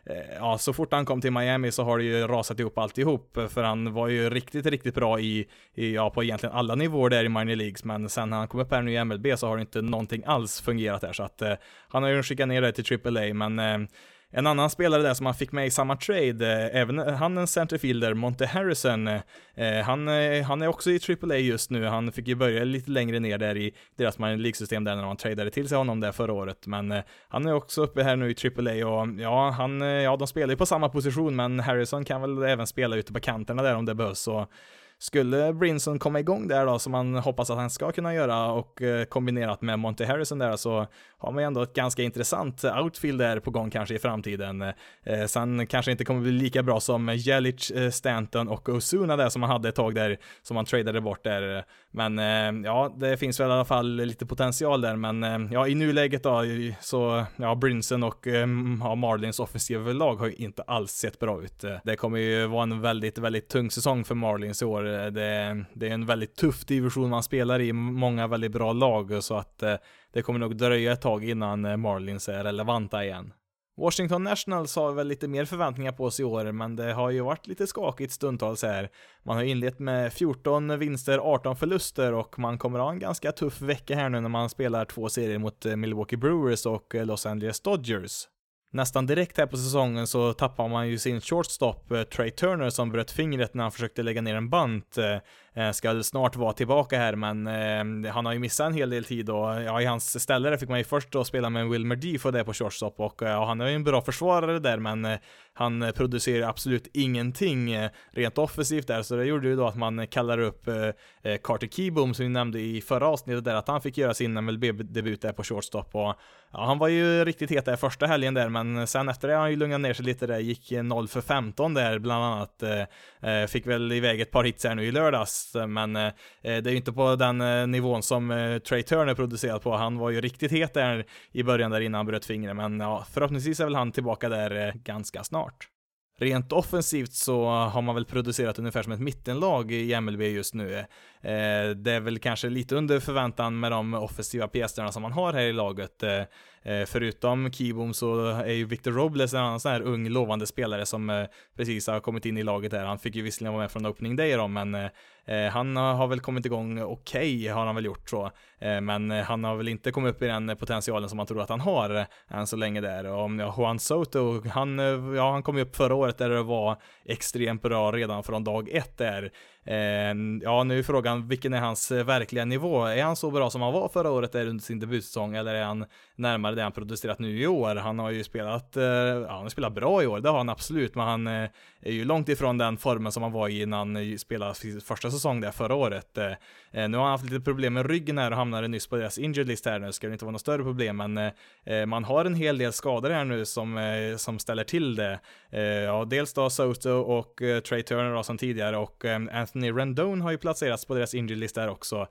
Eh, ja, så fort han kom till Miami så har det ju rasat ihop alltihop, för han var ju riktigt, riktigt bra i, i ja, på egentligen alla nivåer där i minor leagues, men sen när han kom upp här nu i MLB så har det inte någonting alls fungerat där, så att eh, han har ju skickat ner det till AAA, men eh, en annan spelare där som han fick med i samma trade, eh, även eh, han en centerfielder, Monte Harrison, eh, eh, han, eh, han är också i AAA just nu. Han fick ju börja lite längre ner där i deras minor League-system där när man tradade till sig honom där förra året. Men eh, han är också uppe här nu i AAA och ja, han, ja, de spelar ju på samma position, men Harrison kan väl även spela ute på kanterna där om det behövs. Så skulle Brinson komma igång där då, som man hoppas att han ska kunna göra och kombinerat med Monty Harrison där så har man ju ändå ett ganska intressant eh, outfield där på gång kanske i framtiden. Eh, sen kanske inte kommer bli lika bra som Jelic, eh, Stanton och Osuna där som man hade ett tag där som man tradade bort där. Men eh, ja, det finns väl i alla fall lite potential där, men eh, ja, i nuläget då så ja, Brinson och eh, ja, Marlins offensiva lag har ju inte alls sett bra ut. Eh, det kommer ju vara en väldigt, väldigt tung säsong för Marlins i år. Det, det är en väldigt tuff division man spelar i, många väldigt bra lag, så att det kommer nog dröja ett tag innan eh, Marlins är relevanta igen. Washington Nationals har väl lite mer förväntningar på sig i år, men det har ju varit lite skakigt stundtals här. Man har inlett med 14 vinster, 18 förluster och man kommer ha en ganska tuff vecka här nu när man spelar två serier mot eh, Milwaukee Brewers och eh, Los Angeles Dodgers nästan direkt här på säsongen så tappar man ju sin shortstop Trey Turner som bröt fingret när han försökte lägga ner en bant. Eh, ska snart vara tillbaka här men eh, han har ju missat en hel del tid och ja, i hans ställe fick man ju först då spela med Wilmer D för det på shortstop och eh, ja, han är ju en bra försvarare där men han producerar absolut ingenting rent offensivt där så det gjorde ju då att man kallar upp Carter Keyboom som vi nämnde i förra avsnittet där att han fick göra sin MLB-debut där på shortstop och ja, han var ju riktigt het där första helgen där men sen efter det har han ju lugnat ner sig lite där, gick 0 för 15 där bland annat. Eh, fick väl iväg ett par hits här nu i lördags, Eh, men eh, eh, det är ju inte på den eh, nivån som Trey Turner producerat på. Han var ju riktigt het där i början där innan han bröt fingret, men ja, förhoppningsvis är väl han tillbaka där ganska snart. Rent offensivt så har man väl producerat ungefär som ett mittenlag i MLB just nu. det är väl kanske lite under förväntan med de offensiva pjäserna som man har här i laget. Eh, förutom Kibom så är ju Victor Robles en annan sån här ung lovande spelare som eh, precis har kommit in i laget där. Han fick ju visserligen vara med från opening day då, men eh, han har väl kommit igång okej, okay, har han väl gjort så. men han har väl inte kommit upp i den potentialen som man tror att han har än så länge där. Och om Juan Soto, han, ja, han kom ju upp förra året där det var extremt bra redan från dag ett där. ja, nu är frågan, vilken är hans verkliga nivå? Är han så bra som han var förra året där under sin debutsäsong, eller är han närmare det han producerat nu i år. Han har ju spelat, eh, ja, han har spelat bra i år, det har han absolut, men han eh, är ju långt ifrån den formen som han var i när han spelade första säsong där förra året. Eh, nu har han haft lite problem med ryggen här och hamnade nyss på deras injured list här nu, ska det inte vara något större problem, men man har en hel del skador här nu som, som ställer till det. Ja, dels då Soto och Trey Turner då som tidigare och Anthony Rendon har ju placerats på deras injured list där också.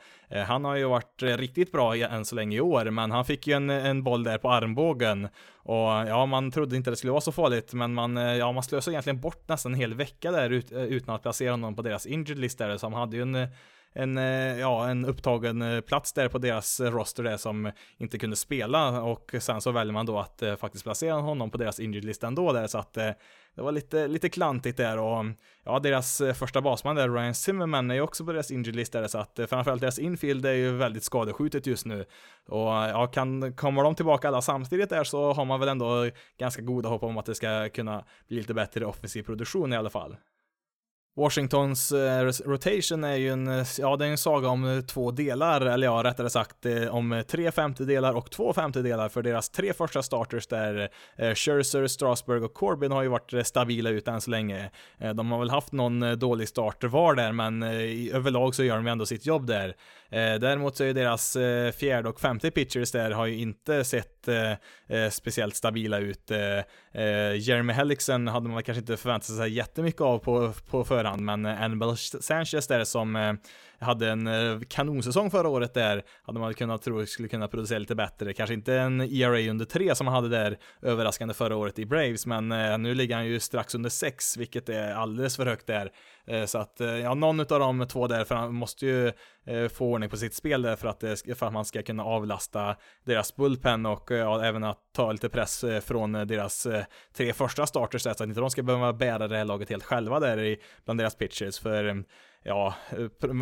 Han har ju varit riktigt bra än så länge i år, men han fick ju en, en boll där där på armbågen. Och ja, man trodde inte det skulle vara så farligt, men man, eh, ja, man slösade egentligen bort nästan en hel vecka där ut, eh, utan att placera honom på deras injured list där, så han hade ju en en, eh, ja, en upptagen plats där på deras roster där som inte kunde spela och sen så väljer man då att faktiskt placera honom på deras injured list ändå där så att det var lite, lite klantigt där och ja, deras eh, första basman där, Ryan Zimmerman, är ju också på deras injury list där, så att eh, framförallt deras infield är ju väldigt skadeskjutet just nu. Och ja, kan, kommer de tillbaka alla samtidigt där så har man väl ändå ganska goda hopp om att det ska kunna bli lite bättre offensiv produktion i alla fall. Washingtons eh, rotation är ju en, eh, ja det är en saga om eh, två delar, eller ja rättare sagt om tre femtedelar och två femtedelar för deras tre första starters där Scherzer, Strasburg och Corbin har ju varit stabila ut än så länge. De har väl haft någon dålig starter var där, men överlag så gör de ju ändå sitt jobb där. Däremot så är ju deras fjärde och femte pitchers där har ju inte sett Eh, speciellt stabila ut. Eh, eh, Jeremy Hellickson hade man kanske inte förväntat sig jättemycket av på, på förhand men eh, Sanchez där som hade en kanonsäsong förra året där, hade man kunnat tro skulle kunna producera lite bättre. Kanske inte en ERA under tre som han hade där överraskande förra året i Braves, men nu ligger han ju strax under sex vilket är alldeles för högt där. Eh, så att, eh, ja, någon av de två där, måste ju eh, få ordning på sitt spel där för att, för att man ska kunna avlasta deras bullpen och ja, även att ta lite press från deras tre första starters där, så att inte de ska behöva bära det här laget helt själva där i, bland deras pitchers. För ja,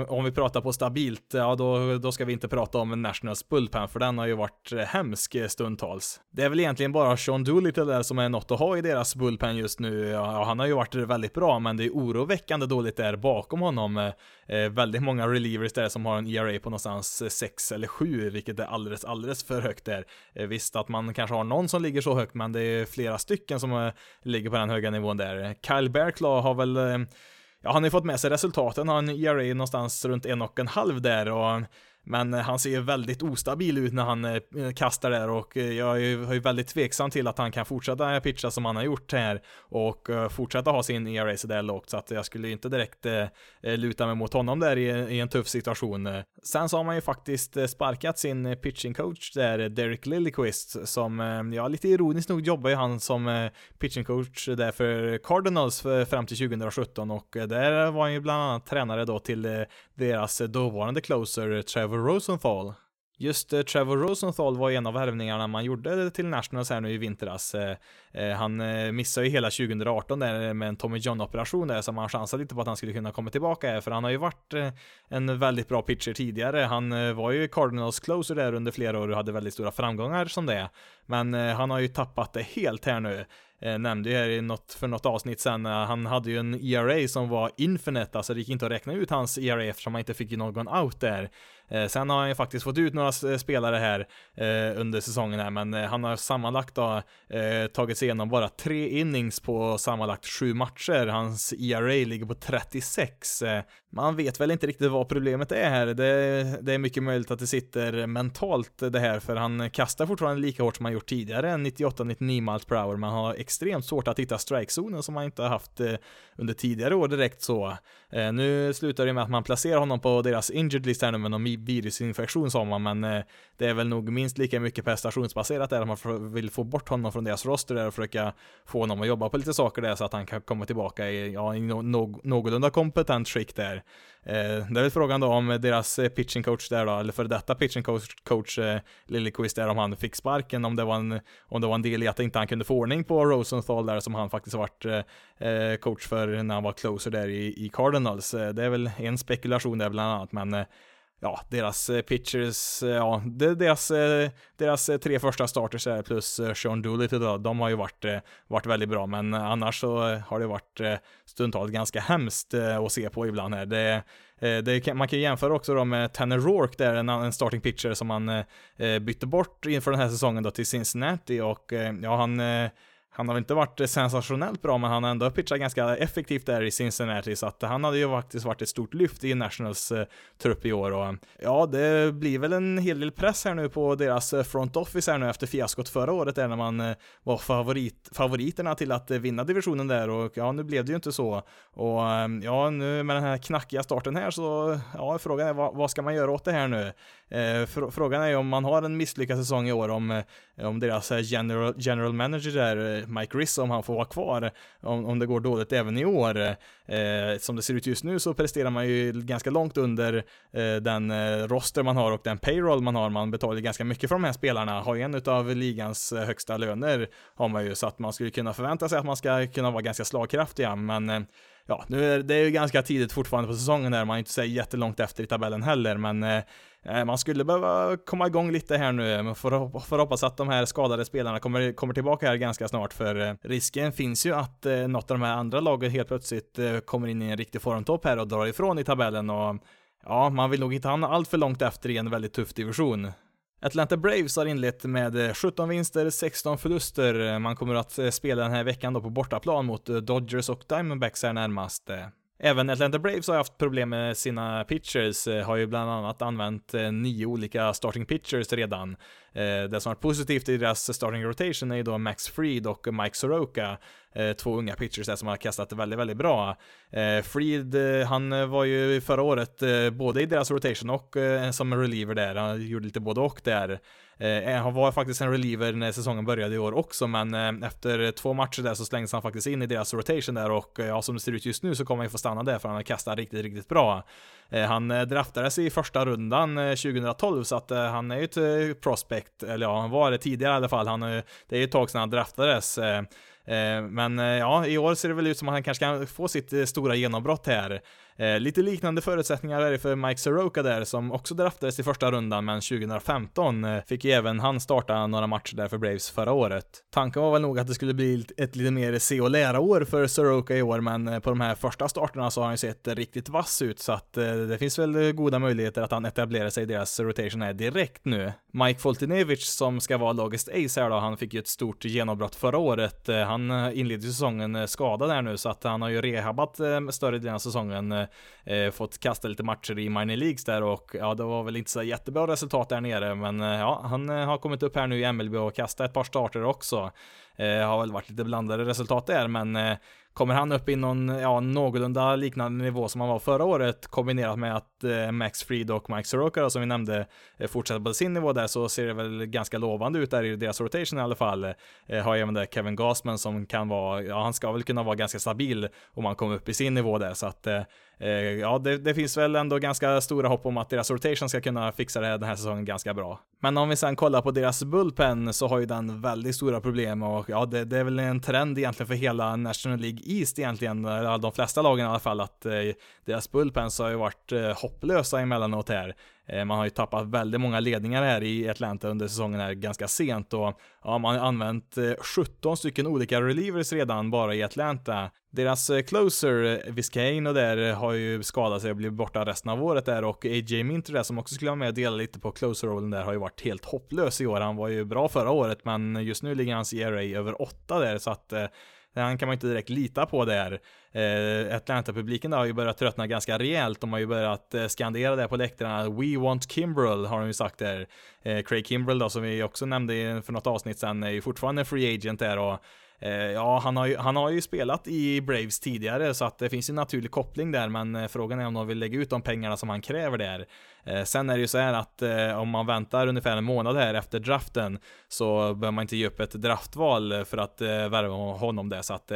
om vi pratar på stabilt, ja då, då ska vi inte prata om Nationals bullpen, för den har ju varit hemsk stundtals. Det är väl egentligen bara Sean Doolittle där som är något att ha i deras bullpen just nu. Ja, han har ju varit väldigt bra, men det är oroväckande dåligt där bakom honom. Eh, väldigt många relievers där som har en ERA på någonstans 6 eller 7, vilket är alldeles, alldeles för högt där. Eh, visst att man kanske har någon som ligger så högt, men det är flera stycken som eh, ligger på den höga nivån där. Kyle Bearclaw har väl eh, ja, han har ju fått med sig resultaten, har en ERA någonstans runt en och en halv där och men eh, han ser ju väldigt ostabil ut när han eh, eh, kastar där och jag är ju väldigt tveksam till att han kan fortsätta pitcha som han har gjort här och fortsätta ha sin ERA sådär lågt så att jag skulle inte direkt luta mig mot honom där i, en tuff situation. Sen så har man ju faktiskt sparkat sin pitching coach där, Derek Lilliquist, som, ja lite ironiskt nog jobbar ju han som pitching coach där för Cardinals fram till 2017 och där var han ju bland annat tränare då till deras dåvarande closer eh, Trevor Rosenthal Just eh, Trevor Rosenthal var en av värvningarna man gjorde till Nationals här nu i vintras. Eh, Eh, han eh, missade ju hela 2018 där med en Tommy John-operation där, som han chansade lite på att han skulle kunna komma tillbaka här, för han har ju varit eh, en väldigt bra pitcher tidigare. Han var ju Cardinals closer där under flera år och hade väldigt stora framgångar som det. Men han har ju tappat det helt här nu nämnde ju här i något, för något avsnitt sen, han hade ju en ERA som var infinite, alltså det gick inte att räkna ut hans ERA eftersom han inte fick någon out där. Sen har han ju faktiskt fått ut några spelare här under säsongen här, men han har sammanlagt då tagit sig igenom bara tre innings på sammanlagt sju matcher. Hans ERA ligger på 36. man vet väl inte riktigt vad problemet är här. Det, det, är mycket möjligt att det sitter mentalt det här, för han kastar fortfarande lika hårt som han gjort tidigare, 98-99 miles per hour, men har extremt svårt att hitta strikezonen som han inte har haft eh, under tidigare år direkt så. Eh, nu slutar det med att man placerar honom på deras injured list här nu med någon virusinfektion sa man, men eh, det är väl nog minst lika mycket prestationsbaserat där, att man vill få bort honom från deras roster där och försöka få honom att jobba på lite saker där så att han kan komma tillbaka i, ja, i no någorlunda kompetent skick där. Eh, det är väl frågan då om deras eh, pitching coach där då, eller för detta pitching coach, coach eh, Lillyquist där, om han fick sparken, om det var en, om det var en del i att inte han kunde få ordning på Rosenthal där som han faktiskt varit eh, eh coach för när han var closer där i, i Cardinals. Eh, det är väl en spekulation där bland annat, men ja, deras eh, pitchers, eh, ja, deras, eh, deras tre första starters här plus Sean Doolittle då, de har ju varit, varit väldigt bra, men annars så har det varit stundtals ganska hemskt att se på ibland här. Det, det man kan ju jämföra också då med Tanner Rourke där, en, en starting pitcher som man bytte bort inför den här säsongen då till Cincinnati och ja, han han har inte varit sensationellt bra, men han har ändå pitchat ganska effektivt där i Cincinnati, så att han hade ju faktiskt varit ett stort lyft i Nationals eh, trupp i år. Och eh, ja, det blir väl en hel del press här nu på deras eh, front office här nu efter fiaskot förra året där när man eh, var favorit, favoriterna till att vinna divisionen där. Och ja, nu blev det ju inte så. Och eh, ja, nu med den här knackiga starten här så ja, frågan är vad, vad ska man göra åt det här nu? Eh, frågan är ju om man har en misslyckad säsong i år, om, eh, Eh, om deras eh, general, general manager där, eh, Mike Riss, om han får vara kvar, om, om det går dåligt även i år. Eh, som det ser ut just nu så presterar man ju ganska långt under eh, den roster man har och den payroll man har. Man betalar ganska mycket för de här spelarna, har ju en av ligans högsta löner, har man ju, så att man skulle kunna förvänta sig att man ska kunna vara ganska slagkraftiga, men ja, nu är det ju ganska tidigt fortfarande på säsongen där, man är inte så jättelångt efter i tabellen heller, men eh, eh, man skulle behöva komma igång lite här nu, Man får, får hoppas att de här skadade spelarna kommer, kommer tillbaka här ganska snart, för eh, risken finns ju att eh, något av de här andra lagen helt plötsligt eh, kommer in i en riktig formtopp här och drar ifrån i tabellen. Och ja, man vill nog inte hamna allt för långt efter i en väldigt tuff division. Atlanta Braves har inlett med eh, 17 vinster, 16 förluster. Eh, man kommer att eh, spela den här veckan då på bortaplan mot Dodgers och Diamondbacks här närmast. Även Atlanta Braves har haft problem med sina pitchers, eh, har ju bland annat använt eh, nio olika starting pitchers redan. Eh, det som varit positivt i deras starting rotation är ju då Max Fried och Mike Soroka två unga pitchers där som har kastat väldigt, väldigt bra. Fried, han var ju förra året både i deras rotation och som reliever där, han gjorde lite både och där. Eh, eh han var faktiskt en reliever när säsongen började i år också, men eh, efter två matcher där så slängdes han faktiskt in i deras rotation där och eh, ja, som det ser ut just nu så kommer han ju få stanna där för han har kastat riktigt, riktigt bra. Han draftades i första rundan 2012 så att han är ju ett prospect, eller ja, han var det tidigare i alla fall. Han, det är ju ett tag sedan han draftades. Men ja, i år ser det väl ut som att han kanske kan få sitt stora genombrott här. Eh, lite liknande förutsättningar är det för Mike Soroka där som också draftades i första rundan men 2015 eh, fick ju även han starta några matcher där för Braves förra året. Tanken var väl nog att det skulle bli ett lite mer se och lära år för Soroka i år men eh, på de här första starterna så har han ju sett riktigt vass ut så att eh, det finns väl goda möjligheter att han etablerar sig i deras rotation här direkt nu. Mike Foltinevich som ska vara lagist ace här då, han fick ju ett stort genombrott förra året. Eh, han eh, inledde säsongen skadad här nu så att han har ju rehabbat större delen av säsongen eh, fått kasta lite matcher i minor leagues där och ja, det var väl inte så jättebra resultat där nere, men eh, ja, han eh, har kommit upp här nu i MLB och kastat ett par starter också. Eh, har väl varit lite blandade resultat där, men eh, kommer han upp i någon, ja, någorlunda liknande nivå som han var förra året, kombinerat med att eh, Max Fried och Mike Soroka, som vi nämnde, eh, fortsätter på sin nivå där, så ser det väl ganska lovande ut där i deras rotation i alla fall. Eh, har även där Kevin Gasman som kan vara, ja, han ska väl kunna vara ganska stabil om han kommer upp i sin nivå där, så att eh Eh, ja, det, det, finns väl ändå ganska stora hopp om att deras rotation ska kunna fixa det här den här säsongen ganska bra. Men om vi sen kollar på deras bullpen så har ju den väldigt stora problem och ja, det, det är väl en trend egentligen för hela National League East egentligen, de flesta lagen i alla fall, att eh, deras bullpens har ju varit eh, hopplösa emellanåt här. Eh, man har ju tappat väldigt många ledningar här i Atlanta under säsongen här ganska sent och ja, man har använt eh, 17 stycken olika relievers redan bara i Atlanta. Deras eh, closer, Viscain och där, har ju skadat sig och blivit borta resten av året där och AJ Minter där som också skulle vara med och dela lite på closer-rollen där har ju varit helt hopplös i år. Han var ju bra förra året men just nu ligger hans ERA över 8 där så att han kan man inte direkt lita på där. Eh, Atlanta-publiken har ju börjat tröttna ganska rejält. De har ju börjat eh, skandera där på läktarna. We want Kimbrel har de ju sagt där. Eh, Craig Kimbrel då, som vi också nämnde för något avsnitt sen, är ju fortfarande free agent där och eh, ja, han har, ju, han har ju spelat i Braves tidigare så att det finns ju en naturlig koppling där, men eh, frågan är om de vill lägga ut de pengarna som han kräver där. Eh, sen är det ju så här att eh, om man väntar ungefär en månad här efter draften så behöver man inte ge upp ett draftval för att eh, värva honom där, så att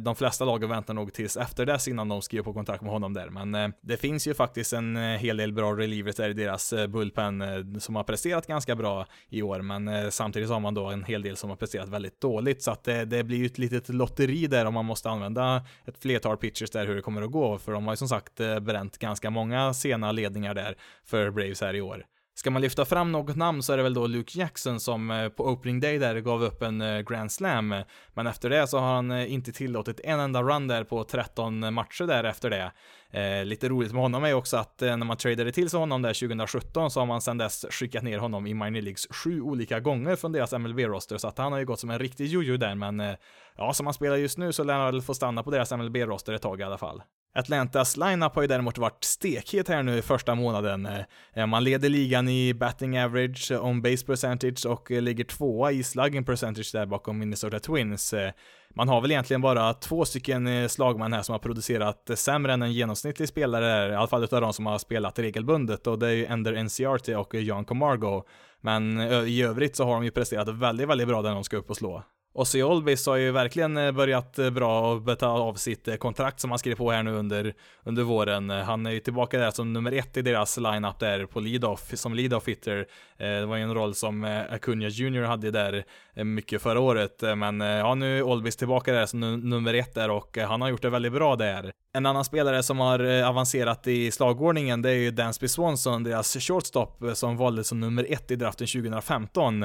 de flesta lagen väntar nog tills efter dess innan de skriver på kontrakt med honom där, men det finns ju faktiskt en hel del bra relievers där i deras bullpen som har presterat ganska bra i år, men samtidigt så har man då en hel del som har presterat väldigt dåligt, så att det, blir ju ett litet lotteri där om man måste använda ett flertal pitchers där hur det kommer att gå, för de har ju som sagt bränt ganska många sena ledningar där för Braves här i år. Ska man lyfta fram något namn så är det väl då Luke Jackson som eh, på opening day där gav upp en eh, Grand Slam. Men efter det så har han eh, inte tillåtit en enda run där på 13 matcher där efter det. Eh, lite roligt med honom är också att när man tradade till sig honom där 2017 så har man sedan dess skickat ner honom i minor leagues sju olika gånger från deras MLB-roster, så att han har ju gått som en riktig jojo där, men eh, ja, som han spelar just nu så lär han väl få stanna på deras MLB-roster ett tag i alla fall. Atlantas lineup har ju däremot varit stekhet här nu i första månaden. Eh, man leder ligan i batting average, on base percentage och eh, ligger tvåa i slugging percentage där bakom Minnesota Twins eh, man har väl egentligen bara två stycken slagman slagmän här som har producerat sämre än en genomsnittlig spelare, här, i alla fall utav de som har spelat regelbundet, och det är ju Ender NCRT och John Camargo. Men i övrigt så har de ju presterat väldigt, väldigt bra där de ska upp och slå. Ossi Olbis har ju verkligen eh, börjat eh, bra och betala av sitt eh, kontrakt som han skrev på här nu under, under våren. Han är ju tillbaka där som nummer ett i deras lineup där på lead-off, som lead-off hitter. Det var ju en roll som Acuna Jr hade där Eh, mycket förra året, eh, men eh, ja, nu är Olbis tillbaka där som nummer ett där och han har gjort det väldigt bra där. En annan spelare som har avancerat i slagordningen, det är ju Dansby Swanson, deras shortstop, som valdes som nummer ett i draften 2015.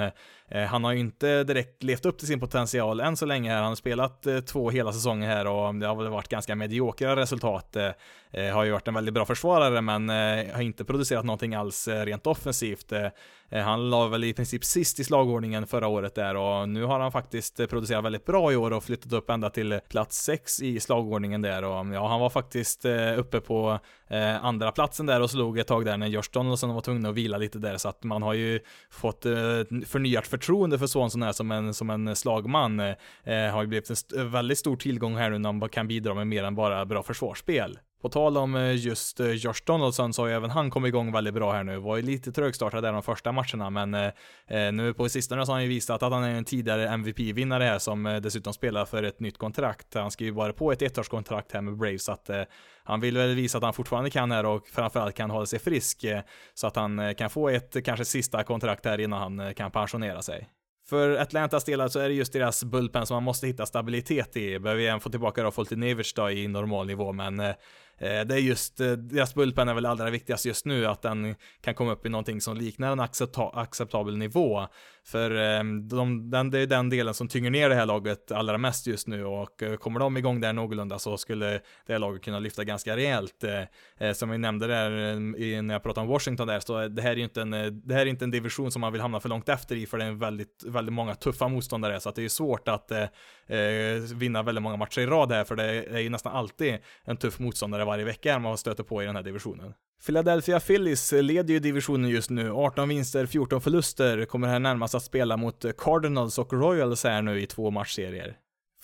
Han har ju inte direkt levt upp till sin potential än så länge här. Han har spelat två hela säsonger här och det har väl varit ganska mediokra resultat. Har ju varit en väldigt bra försvarare men har inte producerat någonting alls rent offensivt. Han la väl i princip sist i slagordningen förra året där och nu har han faktiskt producerat väldigt bra i år och flyttat upp ända till plats 6 i slagordningen där och ja, han var faktiskt eh, uppe på eh, andra platsen där och slog ett tag där när Josh Donaldson var tvungen att vila lite där så att man har ju fått eh, förnyat förtroende för Swanson här som en, som en slagman. har ju blivit en väldigt stor tillgång här nu när man kan bidra med mer än bara bra försvarsspel. På tal om eh, just eh, Josh Donaldson så har ju även han kommit igång väldigt bra här nu. Var ju lite trögstartad där de första matcherna, men eh, nu på sistone så har han ju visat att han är en tidigare MVP-vinnare här som dessutom spelar för ett nytt kontrakt. Han skriver bara på ett ettårskontrakt här med Braves, så att han vill väl visa att han fortfarande kan här och framförallt kan hålla sig frisk så att han kan få ett kanske sista kontrakt här innan han kan pensionera sig. För Atlantas delar så är det just deras bullpen som man måste hitta stabilitet i. Behöver igen få tillbaka då Foltynevich då i normal nivå, men Eh, Eh, det är just, eh, deras bullpen är väl allra viktigast just nu, att den kan komma upp i någonting som liknar en acceptabel nivå. För ehm, de, den, det är den delen som tynger ner det här laget allra mest just nu och eh, kommer de igång där någorlunda så skulle det här laget kunna lyfta ganska rejält. Eh, eh, som vi nämnde där när jag pratade om Washington där, så det här är ju inte en, det här är inte en division som man vill hamna för långt efter i, för det är väldigt, väldigt många tuffa motståndare, så att det är svårt att eh, vinna väldigt många matcher i rad här, för det är ju nästan alltid en tuff motståndare varje vecka man stöter på i den här divisionen. Philadelphia Phillies leder ju divisionen just nu, 18 vinster, 14 förluster, kommer här närmast att spela mot Cardinals och Royals här nu i två matchserier.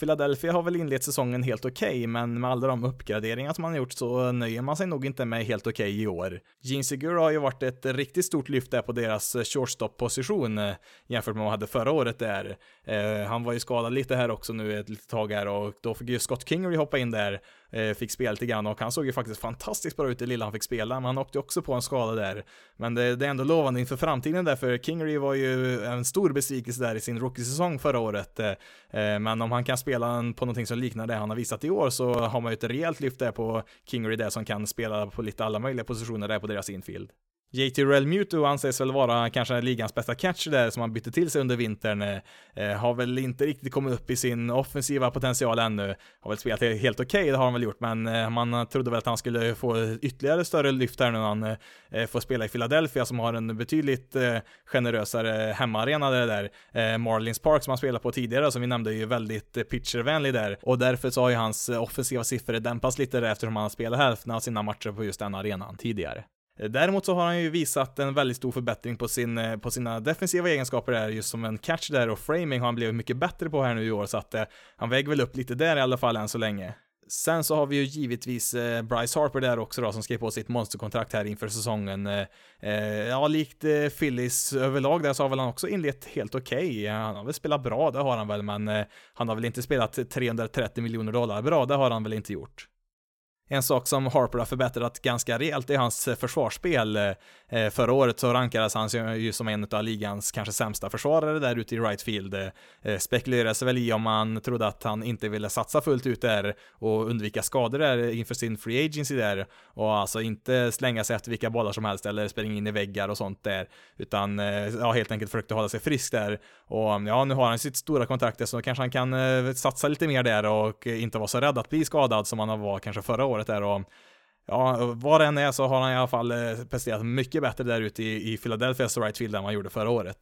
Philadelphia har väl inlett säsongen helt okej, okay, men med alla de uppgraderingar som man har gjort så nöjer man sig nog inte med helt okej okay i år. Gene Segura har ju varit ett riktigt stort lyft där på deras eh, shortstop-position eh, jämfört med vad man hade förra året där. Eh, han var ju skadad lite här också nu ett litet tag här och då fick ju Scott Kingery hoppa in där Eh, fick spela lite grann och han såg ju faktiskt fantastiskt bra ut det lilla han fick spela, men han åkte också på en skada där. Men det, det är ändå lovande inför framtiden där, för Kingery var ju en stor besvikelse där i sin rookie-säsong förra året. Eh, eh men om han kan spela på någonting som liknar det han har visat i år så har man ju ett rejält lyft där på Kingery där som kan spela på lite alla möjliga positioner där på deras infield. JT Muto anses väl vara kanske ligans bästa catcher där som han bytte till sig under vintern. Eh, eh, har väl inte riktigt kommit upp i sin offensiva potential ännu. Har väl spelat helt okej, okay, det har han väl gjort, men eh, man trodde väl att han skulle få ytterligare större lyft här nu när han eh, eh, får spela i Philadelphia som har en betydligt eh, generösare hemmaarena där. Eh, Marlins Park som han spelade på tidigare, som vi nämnde, är ju väldigt eh, pitchervänlig där och därför så har ju hans offensiva siffror dämpats lite där eftersom han har spelat hälften av sina matcher på just den arenan tidigare. Eh, däremot så har han ju visat en väldigt stor förbättring på, sin, eh, på sina defensiva egenskaper där, just som en catch där och framing har han blivit mycket bättre på här nu i år, så att eh, han väger väl upp lite där i alla fall än så länge. Sen så har vi ju givetvis eh, Bryce Harper där också då, som skrev på sitt monsterkontrakt här inför säsongen. Eh, eh ja, likt eh, Phillies överlag där så har väl han också inlett helt okej. Okay. Han har väl spelat bra, det har han väl, men eh, han har väl inte spelat 330 miljoner dollar bra, det har han väl inte gjort. En sak som Harper har förbättrat ganska rejält är hans eh, försvarsspel. Eh, Eh, förra året så rankades han ju som en av ligans kanske sämsta försvarare där ute i right field. Eh, eh, spekulerades väl i om man trodde att han inte ville satsa fullt ut där och undvika skador där inför sin free agency där och alltså inte slänga sig efter vilka bollar som helst eller springa in i väggar och sånt där utan ja, helt enkelt försökte hålla sig frisk där och mm, ja, nu har han sitt stora kontrakt så kanske han kan satsa lite mer där och inte vara så rädd att bli skadad som han var kanske förra året där och Ja, vad det än är så har han i alla fall eh, presterat mycket bättre där ute i, i Philadelphias right field än vad han gjorde förra året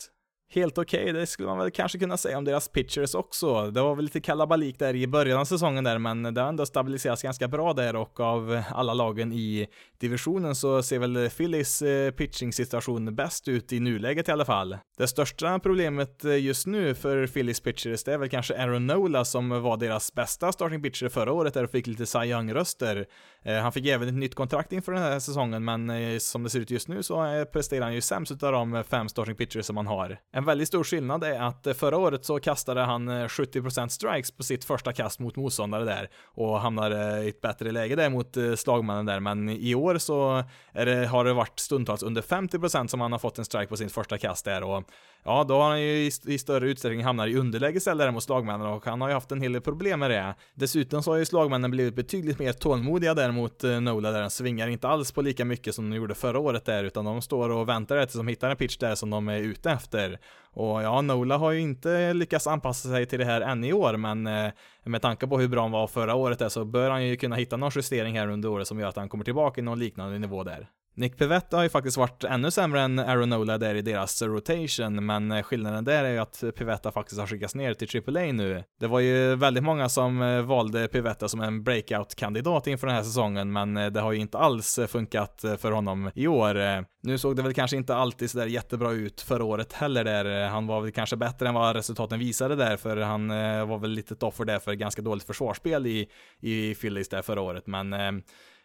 helt okej, okay. det skulle man väl kanske kunna säga om deras pitchers också. Det var väl lite kalabalik där i början av säsongen där, men det har ändå stabiliserats ganska bra där och av alla lagen i divisionen så ser väl Phillies eh, pitching-situation bäst ut i nuläget i alla fall. Det största problemet eh, just nu för Phillies pitchers, det är väl kanske Aaron Nola som var deras bästa starting pitcher förra året där och fick lite Cy Young-röster. Eh, han fick även ett nytt kontrakt inför den här säsongen, men som det ser ut just nu så presterar han ju sämst av de fem starting pitchers som han har. En väldigt stor skillnad är att eh, förra året så kastade han eh, 70% strikes på sitt första kast mot motståndare där och hamnade eh, i ett bättre läge där mot slagmannen där, men i år så det, har det varit stundtals under 50% som han har fått en strike på sitt första kast där och ja, då har han ju i, i större utsträckning hamnat i underläge istället mot slagmännen och han har ju haft en hel del problem med det. Dessutom så har ju slagmännen blivit betydligt mer tålmodiga där mot eh, Nola där den svingar inte alls på lika mycket som de gjorde förra året där utan de står och väntar tills de hittar en pitch där som de är ute efter. Och ja, Nola har ju inte lyckats anpassa sig till det här än i år, men eh, med tanke på hur bra han var förra året där så bör han ju kunna hitta någon justering här under året som gör att han kommer tillbaka i någon liknande nivå där. Nick Pivetta har ju faktiskt varit ännu sämre än Aaron Nola där i deras rotation, men eh, skillnaden där är ju att Pivetta faktiskt har skickats ner till AAA nu. Det var ju väldigt många som eh, valde Pivetta som en breakout-kandidat inför den här säsongen, men eh, det har ju inte alls funkat för honom i år. Nu såg det väl kanske inte alltid sådär jättebra ut förra året heller där. Han var väl kanske bättre än vad resultaten visade där, för han var väl lite ett offer där för ganska dåligt försvarsspel i, i Phillies där förra året, men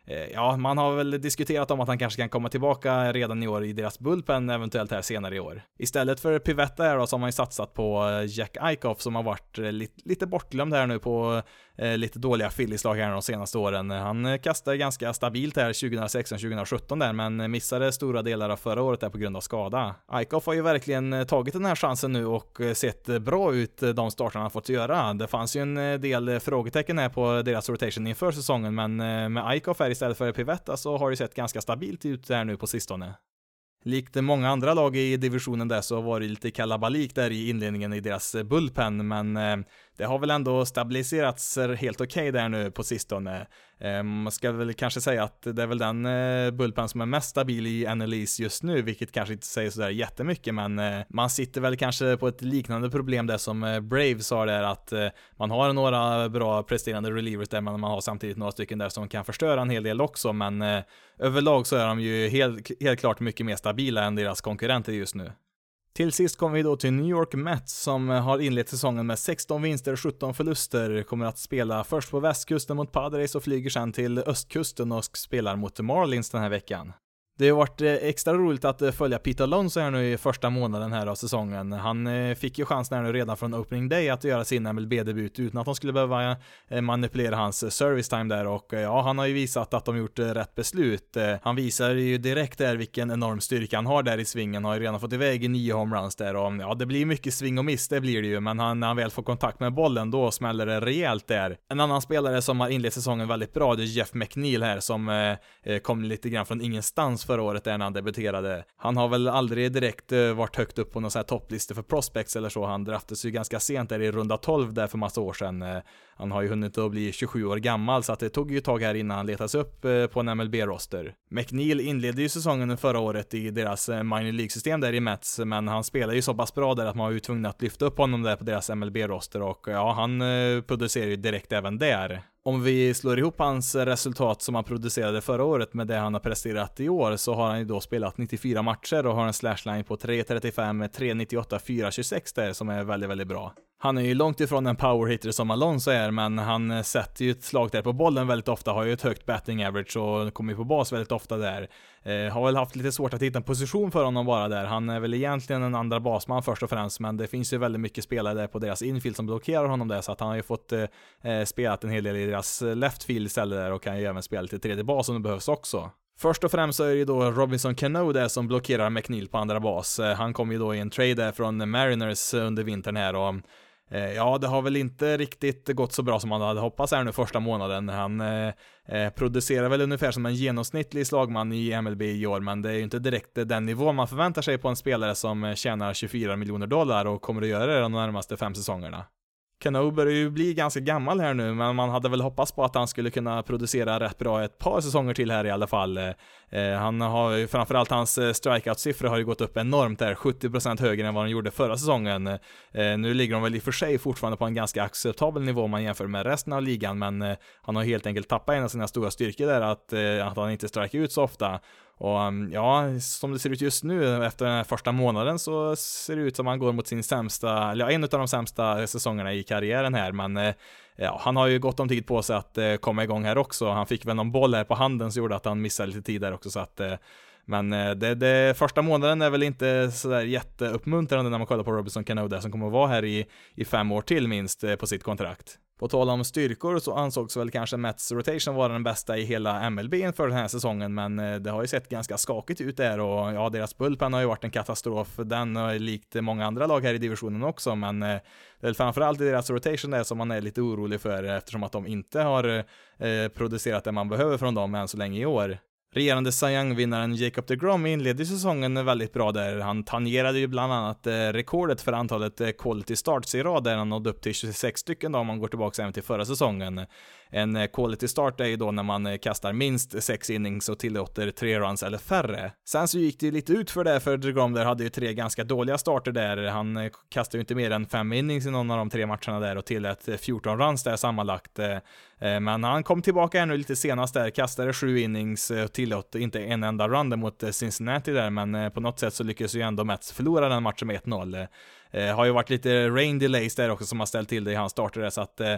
Eh, ja, man har väl diskuterat om att han kanske kan komma tillbaka redan i år i deras bullpen, eventuellt här senare i år. Istället för Pivetta här då, så har man ju satsat på eh, Jack Eichhoff som har varit eh, lite, lite bortglömd här nu på Eh, lite dåliga Phillies-lag här de senaste åren. Han eh, kastade ganska stabilt här 2016-2017 där, men missade stora delar av förra året där på grund av skada. Eichhoff har ju verkligen eh, tagit den här chansen nu och sett bra ut de starterna han fått göra. Det fanns ju en del frågetecken här på deras rotation inför säsongen, men med Eichhoff här istället för Pivetta så har det sett ganska stabilt ut där nu på sistone. Likt många andra lag i divisionen där så var det lite kalabalik där i inledningen i deras bullpen, men eh, det har väl ändå stabiliserats helt okej okay där nu på sistone. Ehm, man ska väl kanske säga att det är väl den eh, bullpen som är mest stabil i NLEs just nu, vilket kanske inte säger sådär jättemycket, men eh, man sitter väl kanske på ett liknande problem där som eh, Braves har där, att man har några bra presterande relievers där, men man har samtidigt några stycken där som kan förstöra en hel del också, men överlag så är de ju helt, helt klart mycket mer stabila än deras konkurrenter just nu. Till sist kommer vi då till New York Mets som eh, har inlett säsongen med 16 vinster och 17 förluster. Kommer att spela först på västkusten mot Padres och flyger sen till östkusten och spelar mot Marlins den här veckan. Det har varit eh, extra roligt att eh, följa Peter Alonso här nu i första månaden här av säsongen. Han eh, fick ju chansen här nu redan från opening day att göra sin MLB-debut utan att de skulle behöva manipulera hans service time där och ja, han har ju visat att de gjort rätt beslut. Han visar ju direkt där vilken enorm styrka han har där i svingen, har ju redan fått iväg nio homeruns där och ja, det blir mycket sving och miss, det blir det ju, men han, när han väl får kontakt med bollen då smäller det rejält där. En annan spelare som har inlett säsongen väldigt bra, det är Jeff McNeil här som eh, kom lite grann från ingenstans förra året där när han debuterade. Han har väl aldrig direkt eh, varit högt upp på någon sån här topplista för prospects eller så. Han draftades ju ganska sent där i runda 12 där för massa år sedan. Eh, han har ju hunnit att bli 27 år gammal så att det tog ju ett tag här innan han letades upp eh, på en MLB-roster. McNeil inledde ju säsongen förra året i deras minor League-system där i Mets, men han spelar ju så pass bra där att man var ju tvungen att lyfta upp honom där på deras MLB-roster och ja, han producerar ju direkt även där om vi slår ihop hans resultat som han producerade förra året med det han har presterat i år så har han ju då spelat 94 matcher och har en slashline på 3.35, 3.98, 4.26 där som är väldigt, väldigt bra. Han är ju långt ifrån en powerhitter som Alonso är, men han sätter ju ett slag där på bollen väldigt ofta, har ju ett högt batting average och kommer ju på bas väldigt ofta där. Eh, har väl haft lite svårt att hitta en position för honom bara där. Han är väl egentligen en andra basman först och främst, men det finns ju väldigt mycket spelare där på deras infield som blockerar honom där, så att han har ju fått eh, eh spelat en hel del i deras left field istället där och kan ju även spela lite tredje bas om det behövs också. Först och främst så är det ju då Robinson Cano där som blockerar McNeil på andra bas. Eh, han kom ju då i en trade där från Mariners under vintern här och Eh, ja, det har väl inte riktigt gått så bra som man hade hoppats här nu första månaden. Han eh, eh producerar väl ungefär som en genomsnittlig slagman i MLB i år, men det är ju inte direkt den nivå man förväntar sig på en spelare som eh, tjänar 24 miljoner dollar och kommer att göra det de närmaste fem säsongerna. Cano börjar ju bli ganska gammal här nu, men man hade väl hoppats på att han skulle kunna producera rätt bra ett par säsonger till här i alla fall. Eh, han har ju framförallt hans eh, strikeout-siffror har ju gått upp enormt där, 70% högre än vad de gjorde förra säsongen. Eh, nu ligger de väl i och för sig fortfarande på en ganska acceptabel nivå om man jämför med resten av ligan, men han har helt enkelt tappat en av sina stora styrkor där, att, att han inte strikar ut så ofta. Och mm, ja, som det ser ut just nu efter den här första månaden så ser det ut som han går mot sin sämsta, eller ja, en av de sämsta säsongerna i karriären här, men ja, han har ju gott om tid på sig att eh, komma igång här också. Han fick väl någon boll här på handen som gjorde att han missade lite tid där också så att eh, men eh, det, det, första månaden är väl inte sådär jätteuppmuntrande när man kollar på Robinson Cano som kommer att vara här i, i fem år till minst eh, på sitt kontrakt. På tal om styrkor så ansågs väl kanske Mets rotation vara den bästa i hela MLB inför den här säsongen, men eh, det har ju sett ganska skakigt ut där och ja, deras bullpen har ju varit en katastrof. Den har likt många andra lag här i divisionen också, men det är framförallt i deras rotation där som man är lite orolig för eftersom att de inte har producerat det man behöver från dem än så länge i år. Regerande Sayang-vinnaren Jacob DeGrom inledde säsongen väldigt bra där. Han tangerade ju bland annat eh, rekordet för antalet eh, quality starts i rad där han nådde upp till 26 stycken då om man går tillbaka även till förra säsongen. En eh, quality start är ju då när man kastar minst 6 innings och tillåter 3 runs eller färre. Sen så gick det ju lite ut för det för DeGrom där hade ju tre ganska dåliga starter där. Han kastade ju inte mer än 5 innings i någon av de tre matcherna där och tillät 14 runs där sammanlagt. Eh, men han kom tillbaka ännu lite senast där, kastade sju innings eh, tillåt inte en enda run mot eh, Cincinnati där, men på något sätt så lyckades ju ändå Mets förlora den matchen med 1-0. Eh, har ju varit lite rain delays där också som har ställt till det i hans starter där, så att eh,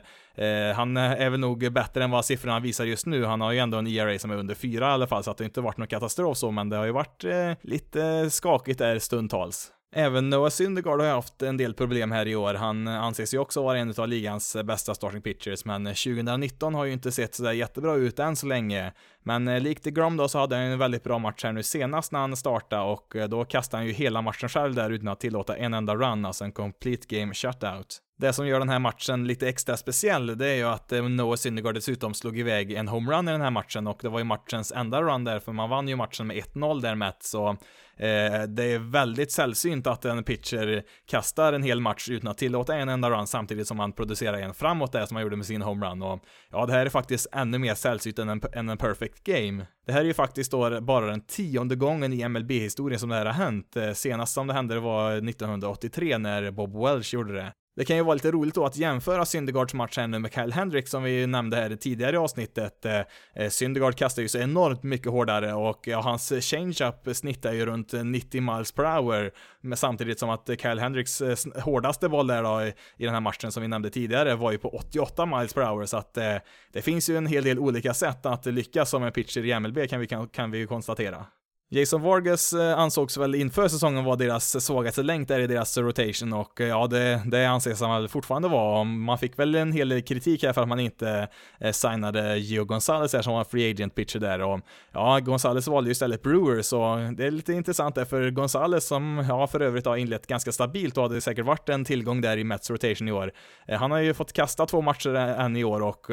han är väl nog bättre än vad siffrorna visar just nu. Han har ju ändå en ERA som är under 4 i alla fall, så att det inte varit någon katastrof så, men det har ju varit eh, lite skakigt där stundtals. Även Noah Syndergaard har ju haft en del problem här i år. Han anses ju också vara en av ligans bästa starting pitchers, men 2019 har ju inte sett sådär jättebra ut än så länge. Men eh, likt Grom då så hade han en väldigt bra match här nu senast när han startade och eh, då kastade han ju hela matchen själv där utan att tillåta en enda run, alltså en complete game shutout. Det som gör den här matchen lite extra speciell, det är ju att eh, Noah Syndergaard dessutom slog iväg en homerun i den här matchen och det var ju matchens enda run där, för man vann ju matchen med 1-0 där med så eh, det är väldigt sällsynt att en pitcher kastar en hel match utan att tillåta en enda run samtidigt som han producerar en framåt där som han gjorde med sin homerun och ja, det här är faktiskt ännu mer sällsynt än en, än en perfect game. Det här är ju faktiskt då bara den tionde gången i MLB-historien som det här har hänt. Eh, senast som det hände var 1983 när Bob Welch gjorde det. Det kan ju vara lite roligt då att jämföra Syndergaards match ännu med Kyle Hendricks som vi nämnde här tidigare i avsnittet. Eh, eh Syndergaard kastar ju så enormt mycket hårdare och ja, hans change-up snittar ju runt 90 miles per hour, men samtidigt som att Kyle Hendricks eh, hårdaste boll där då i, i den här matchen som vi nämnde tidigare var ju på 88 miles per hour, så att eh, det finns ju en hel del olika sätt att lyckas som en pitcher i MLB kan vi, kan, kan vi ju konstatera. Jason Vargas eh, ansågs väl inför säsongen vara deras svagaste länk där i deras rotation och eh, ja, det, det anses han väl fortfarande vara. Man fick väl en hel del kritik här för att man inte eh, signade Gio Gonzalez här som var free agent pitcher där och ja, Gonzalez valde ju istället Brewer, så det är lite intressant där för Gonzalez som ja, för övrigt har inlett ganska stabilt och hade säkert varit en tillgång där i Mets rotation i år. Han har ju fått kasta två matcher än i år och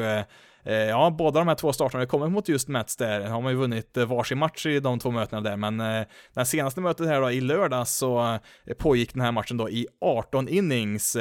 Eh, ja, båda de här två starterna kommer mot just Mets där, har man ju vunnit eh, varsin match i de två mötena där, men eh, det senaste mötet här då i lördags så eh, pågick den här matchen då i 18 innings.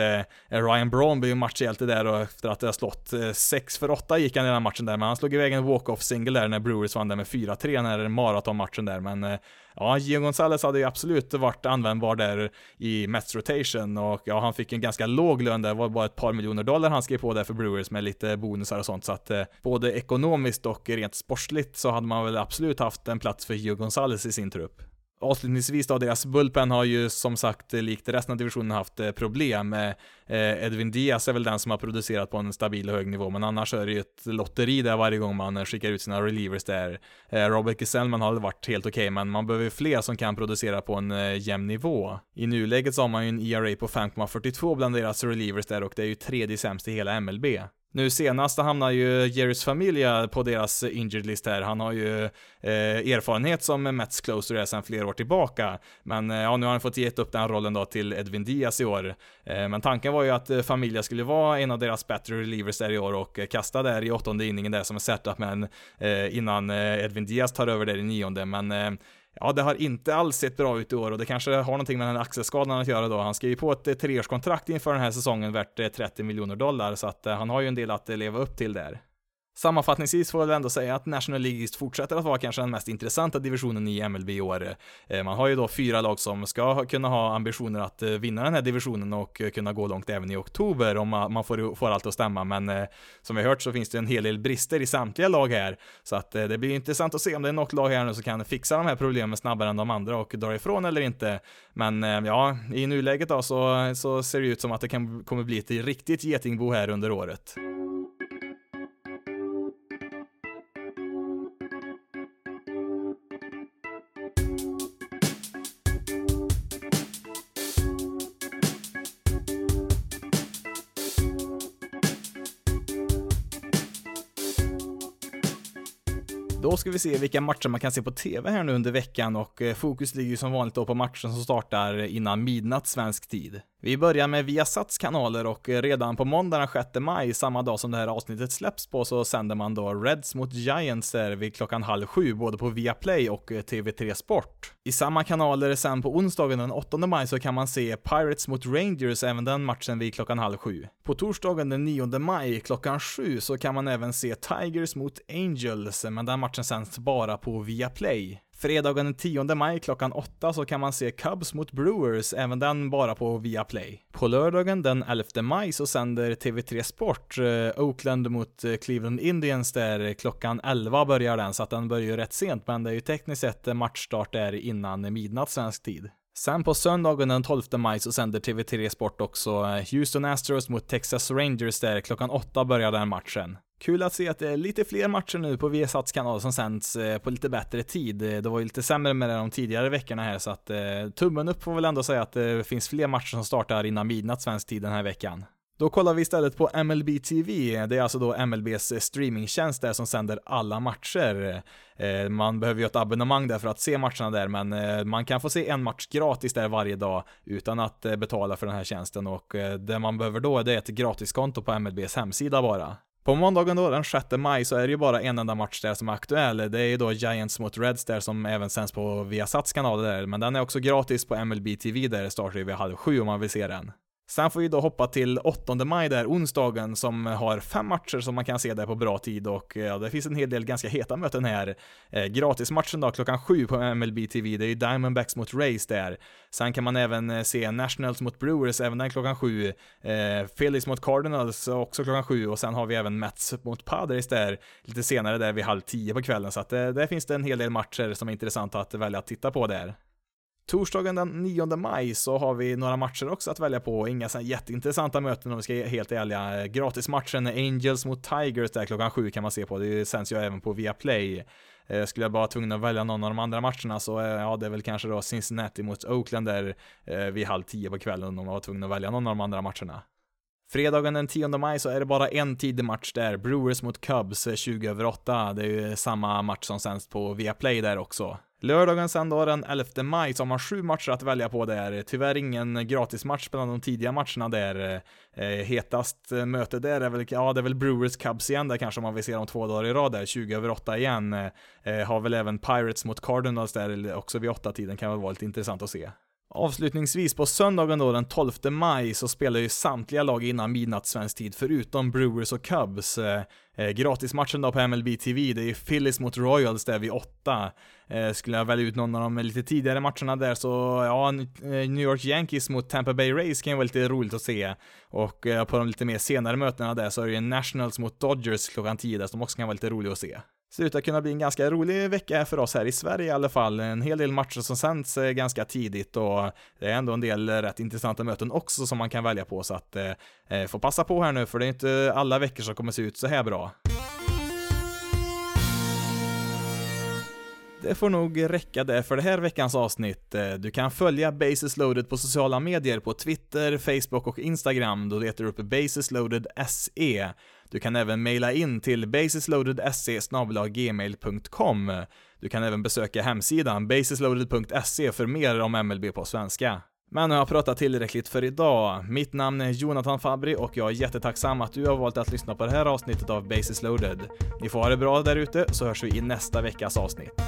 Ryan Braun blev ju matchhjälte där och efter att det har slått 6 för 8 gick han i den matchen där, men han slog iväg en walk-off single där när Brewers vann där med 4-3 den här maratonmatchen där, men ja, Gio Gonzalez hade ju absolut varit användbar där i Mets rotation och ja, han fick en ganska låg lön där, det var bara ett par miljoner dollar han skrev på där för Brewers med lite bonusar och sånt, så att eh, både ekonomiskt och rent sportsligt så hade man väl absolut haft en plats för Gio Gonzalez i sin trupp. Avslutningsvis då, deras bullpen har ju som sagt eh, likt resten av divisionen haft eh, problem. Eh, Edwin Diaz är väl den som har producerat på en stabil och hög nivå, men annars är det ju ett lotteri där varje gång man skickar ut sina relievers där. Robert Gesellman har varit helt okej, okay, men man behöver fler som kan producera på en jämn nivå. I nuläget så har man ju en ERA på 5,42 bland deras relievers där och det är ju tredje sämst i hela MLB. Nu senast hamnar ju Jerrys Familia på deras injured list här. Han har ju eh, erfarenhet som Mets closer sedan flera år tillbaka. Men eh, ja, nu har han fått gett upp den rollen då till Edwin Diaz i år. Eh, men tanken var ju att eh, Familia skulle vara en av deras bättre relievers där i år och eh, kasta där i åttonde inningen där som en setup men eh, innan eh, Edwin Diaz tar över där i nionde. Men eh, Ja, det har inte alls sett bra ut i år och det kanske har någonting med den här axelskadan att göra då. Han skrev ju på ett eh, treårskontrakt inför den här säsongen värt eh, 30 miljoner dollar, så att eh, han har ju en del att leva upp till där. Sammanfattningsvis får jag väl ändå säga att National League East fortsätter att vara kanske den mest intressanta divisionen i MLB i år. Eh, man har ju då fyra lag som ska kunna ha ambitioner att eh, vinna den här divisionen och eh, kunna gå långt även i oktober om man får, får allt att stämma. Men som vi har hört så finns det en hel del brister i samtliga lag här. Så att det blir intressant att se om det är något lag här nu som kan fixa de här problemen snabbare än de andra och dra ifrån eller inte. Men ja, i nuläget då så, så ser det ut som att det kan, kommer bli ett riktigt getingbo här under året. Ska vi se vilka matcher man kan se på TV här nu under veckan och eh, fokus ligger ju som vanligt då på matchen som startar innan midnatt svensk tid. Vi börjar med Viasats kanaler och eh, redan på måndag den 6 maj, samma dag som det här avsnittet släpps på, så sänder man då Reds mot Giants där vid klockan halv sju, både på Viaplay och eh, TV3 Sport. I samma kanaler sen på onsdagen den 8 maj så kan man se Pirates mot Rangers, även den matchen vid klockan halv sju. På torsdagen den 9 maj klockan sju så kan man även se Tigers mot Angels, men den matchen sänds bara på Viaplay. Fredagen den 10 maj klockan 8 så kan man se Cubs mot Brewers, även den bara på Viaplay. På lördagen den 11 maj så sänder TV3 Sport eh, Oakland mot eh, Cleveland Indians där klockan 11 börjar den, så att den börjar ju rätt sent, men det är ju tekniskt sett matchstart där innan midnatt svensk tid. Sen på söndagen den 12 maj så sänder TV3 Sport också eh, Houston Astros mot Texas Rangers där klockan 8 börjar den matchen. Kul att se att det är lite fler matcher nu på Viasats kanal som sänds eh, på lite bättre tid. Eh, det var ju lite sämre med det de tidigare veckorna här så att eh, tummen upp får väl ändå säga att det finns fler matcher som startar innan midnatt svensk tid den här veckan. Då kollar vi istället på MLB TV. Det är alltså då MLBs eh, streamingtjänst där som sänder alla matcher. Man behöver ju ett abonnemang där för att se matcherna där, men man kan få se en match gratis där varje dag utan att betala för den här tjänsten och det man behöver då det är ett gratiskonto på MLBs hemsida bara. På måndagen då, den 6 maj, så är det ju bara en enda match där som är aktuell. Det är ju då Giants mot Reds där som även sänds på Viasats kanaler där, men den är också gratis på MLB TV där det startar ju vid halv sju om man vill se den. Sen får vi då hoppa till 8 maj där, onsdagen, som har fem matcher som man kan se där på bra tid och eh, ja, det finns en hel del ganska heta möten här. Eh, gratismatchen då, klockan sju på MLB TV, det är ju Diamondbacks mot Rays där. Sen kan man även eh, se Nationals mot Brewers, även den klockan sju. Eh, Phillies mot Cardinals, också klockan sju och sen har vi även Mets mot Padres där lite senare där vid halv tio på kvällen, så att eh, där finns det en hel del matcher som är intressanta att välja att titta på där. Torsdagen den 9 maj så har vi några matcher också att välja på, inga så jätteintressanta möten om vi ska vara helt ärliga. Gratismatchen Angels mot Tigers där klockan sju kan man se på, det sänds ju även på Viaplay. Eh, skulle jag bara tvungen att välja någon av de andra matcherna så eh, ja, det är väl kanske då Cincinnati mot Oakland där eh, vid halv tio på kvällen om man var tvungen att välja någon av de andra matcherna. Fredagen den 10 maj så är det bara en tidig match där, Brewers mot Cubs 20 över 8. Det är ju samma match som sänds på Viaplay där också. Lördagen sen då, den 11 maj, så har man sju matcher att välja på där. Tyvärr ingen gratismatch bland de tidiga matcherna där. Eh, hetast möte där är väl, ja det är väl Brewers Cubs igen där kanske om man vill se dem två dagar i rad där, 20 över 8 igen. Eh, har väl även Pirates mot Cardinals där också vid 8-tiden, kan väl vara lite intressant att se. Avslutningsvis på söndagen då den 12 maj så spelar ju samtliga lag innan midnatt svensk tid förutom Brewers och Cubs. Eh, eh gratismatchen då på MLB TV, det är Phillies mot Royals där vid 8. Eh, skulle jag välja ut någon av de lite tidigare matcherna där så, ja, eh, New York Yankees mot Tampa Bay Rays kan ju vara lite roligt att se. Och eh, på de lite mer senare mötena där så är det ju Nationals mot Dodgers klockan 10 där som också kan vara lite roligt att se ser ut att kunna bli en ganska rolig vecka för oss här i Sverige i alla fall. En hel del matcher som sänds eh, ganska tidigt och det är ändå en del rätt intressanta möten också som man kan välja på så att eh, eh få passa på här nu för det är inte alla veckor som kommer se ut så här bra. Det får nog räcka det för det här veckans avsnitt. Eh, du kan följa Basis Loaded på sociala medier på Twitter, Facebook och Instagram. Då letar du upp Basis loaded SE. Du kan även mejla in till basisloadedse gmail.com. Du kan även besöka hemsidan basisloaded.se för mer om MLB på svenska. Men nu har jag pratat tillräckligt för idag. Mitt namn är Jonathan Fabri och jag är jättetacksam att du har valt att lyssna på det här avsnittet av Basis Loaded. Ni får ha det bra där ute så hörs vi i nästa veckas avsnitt.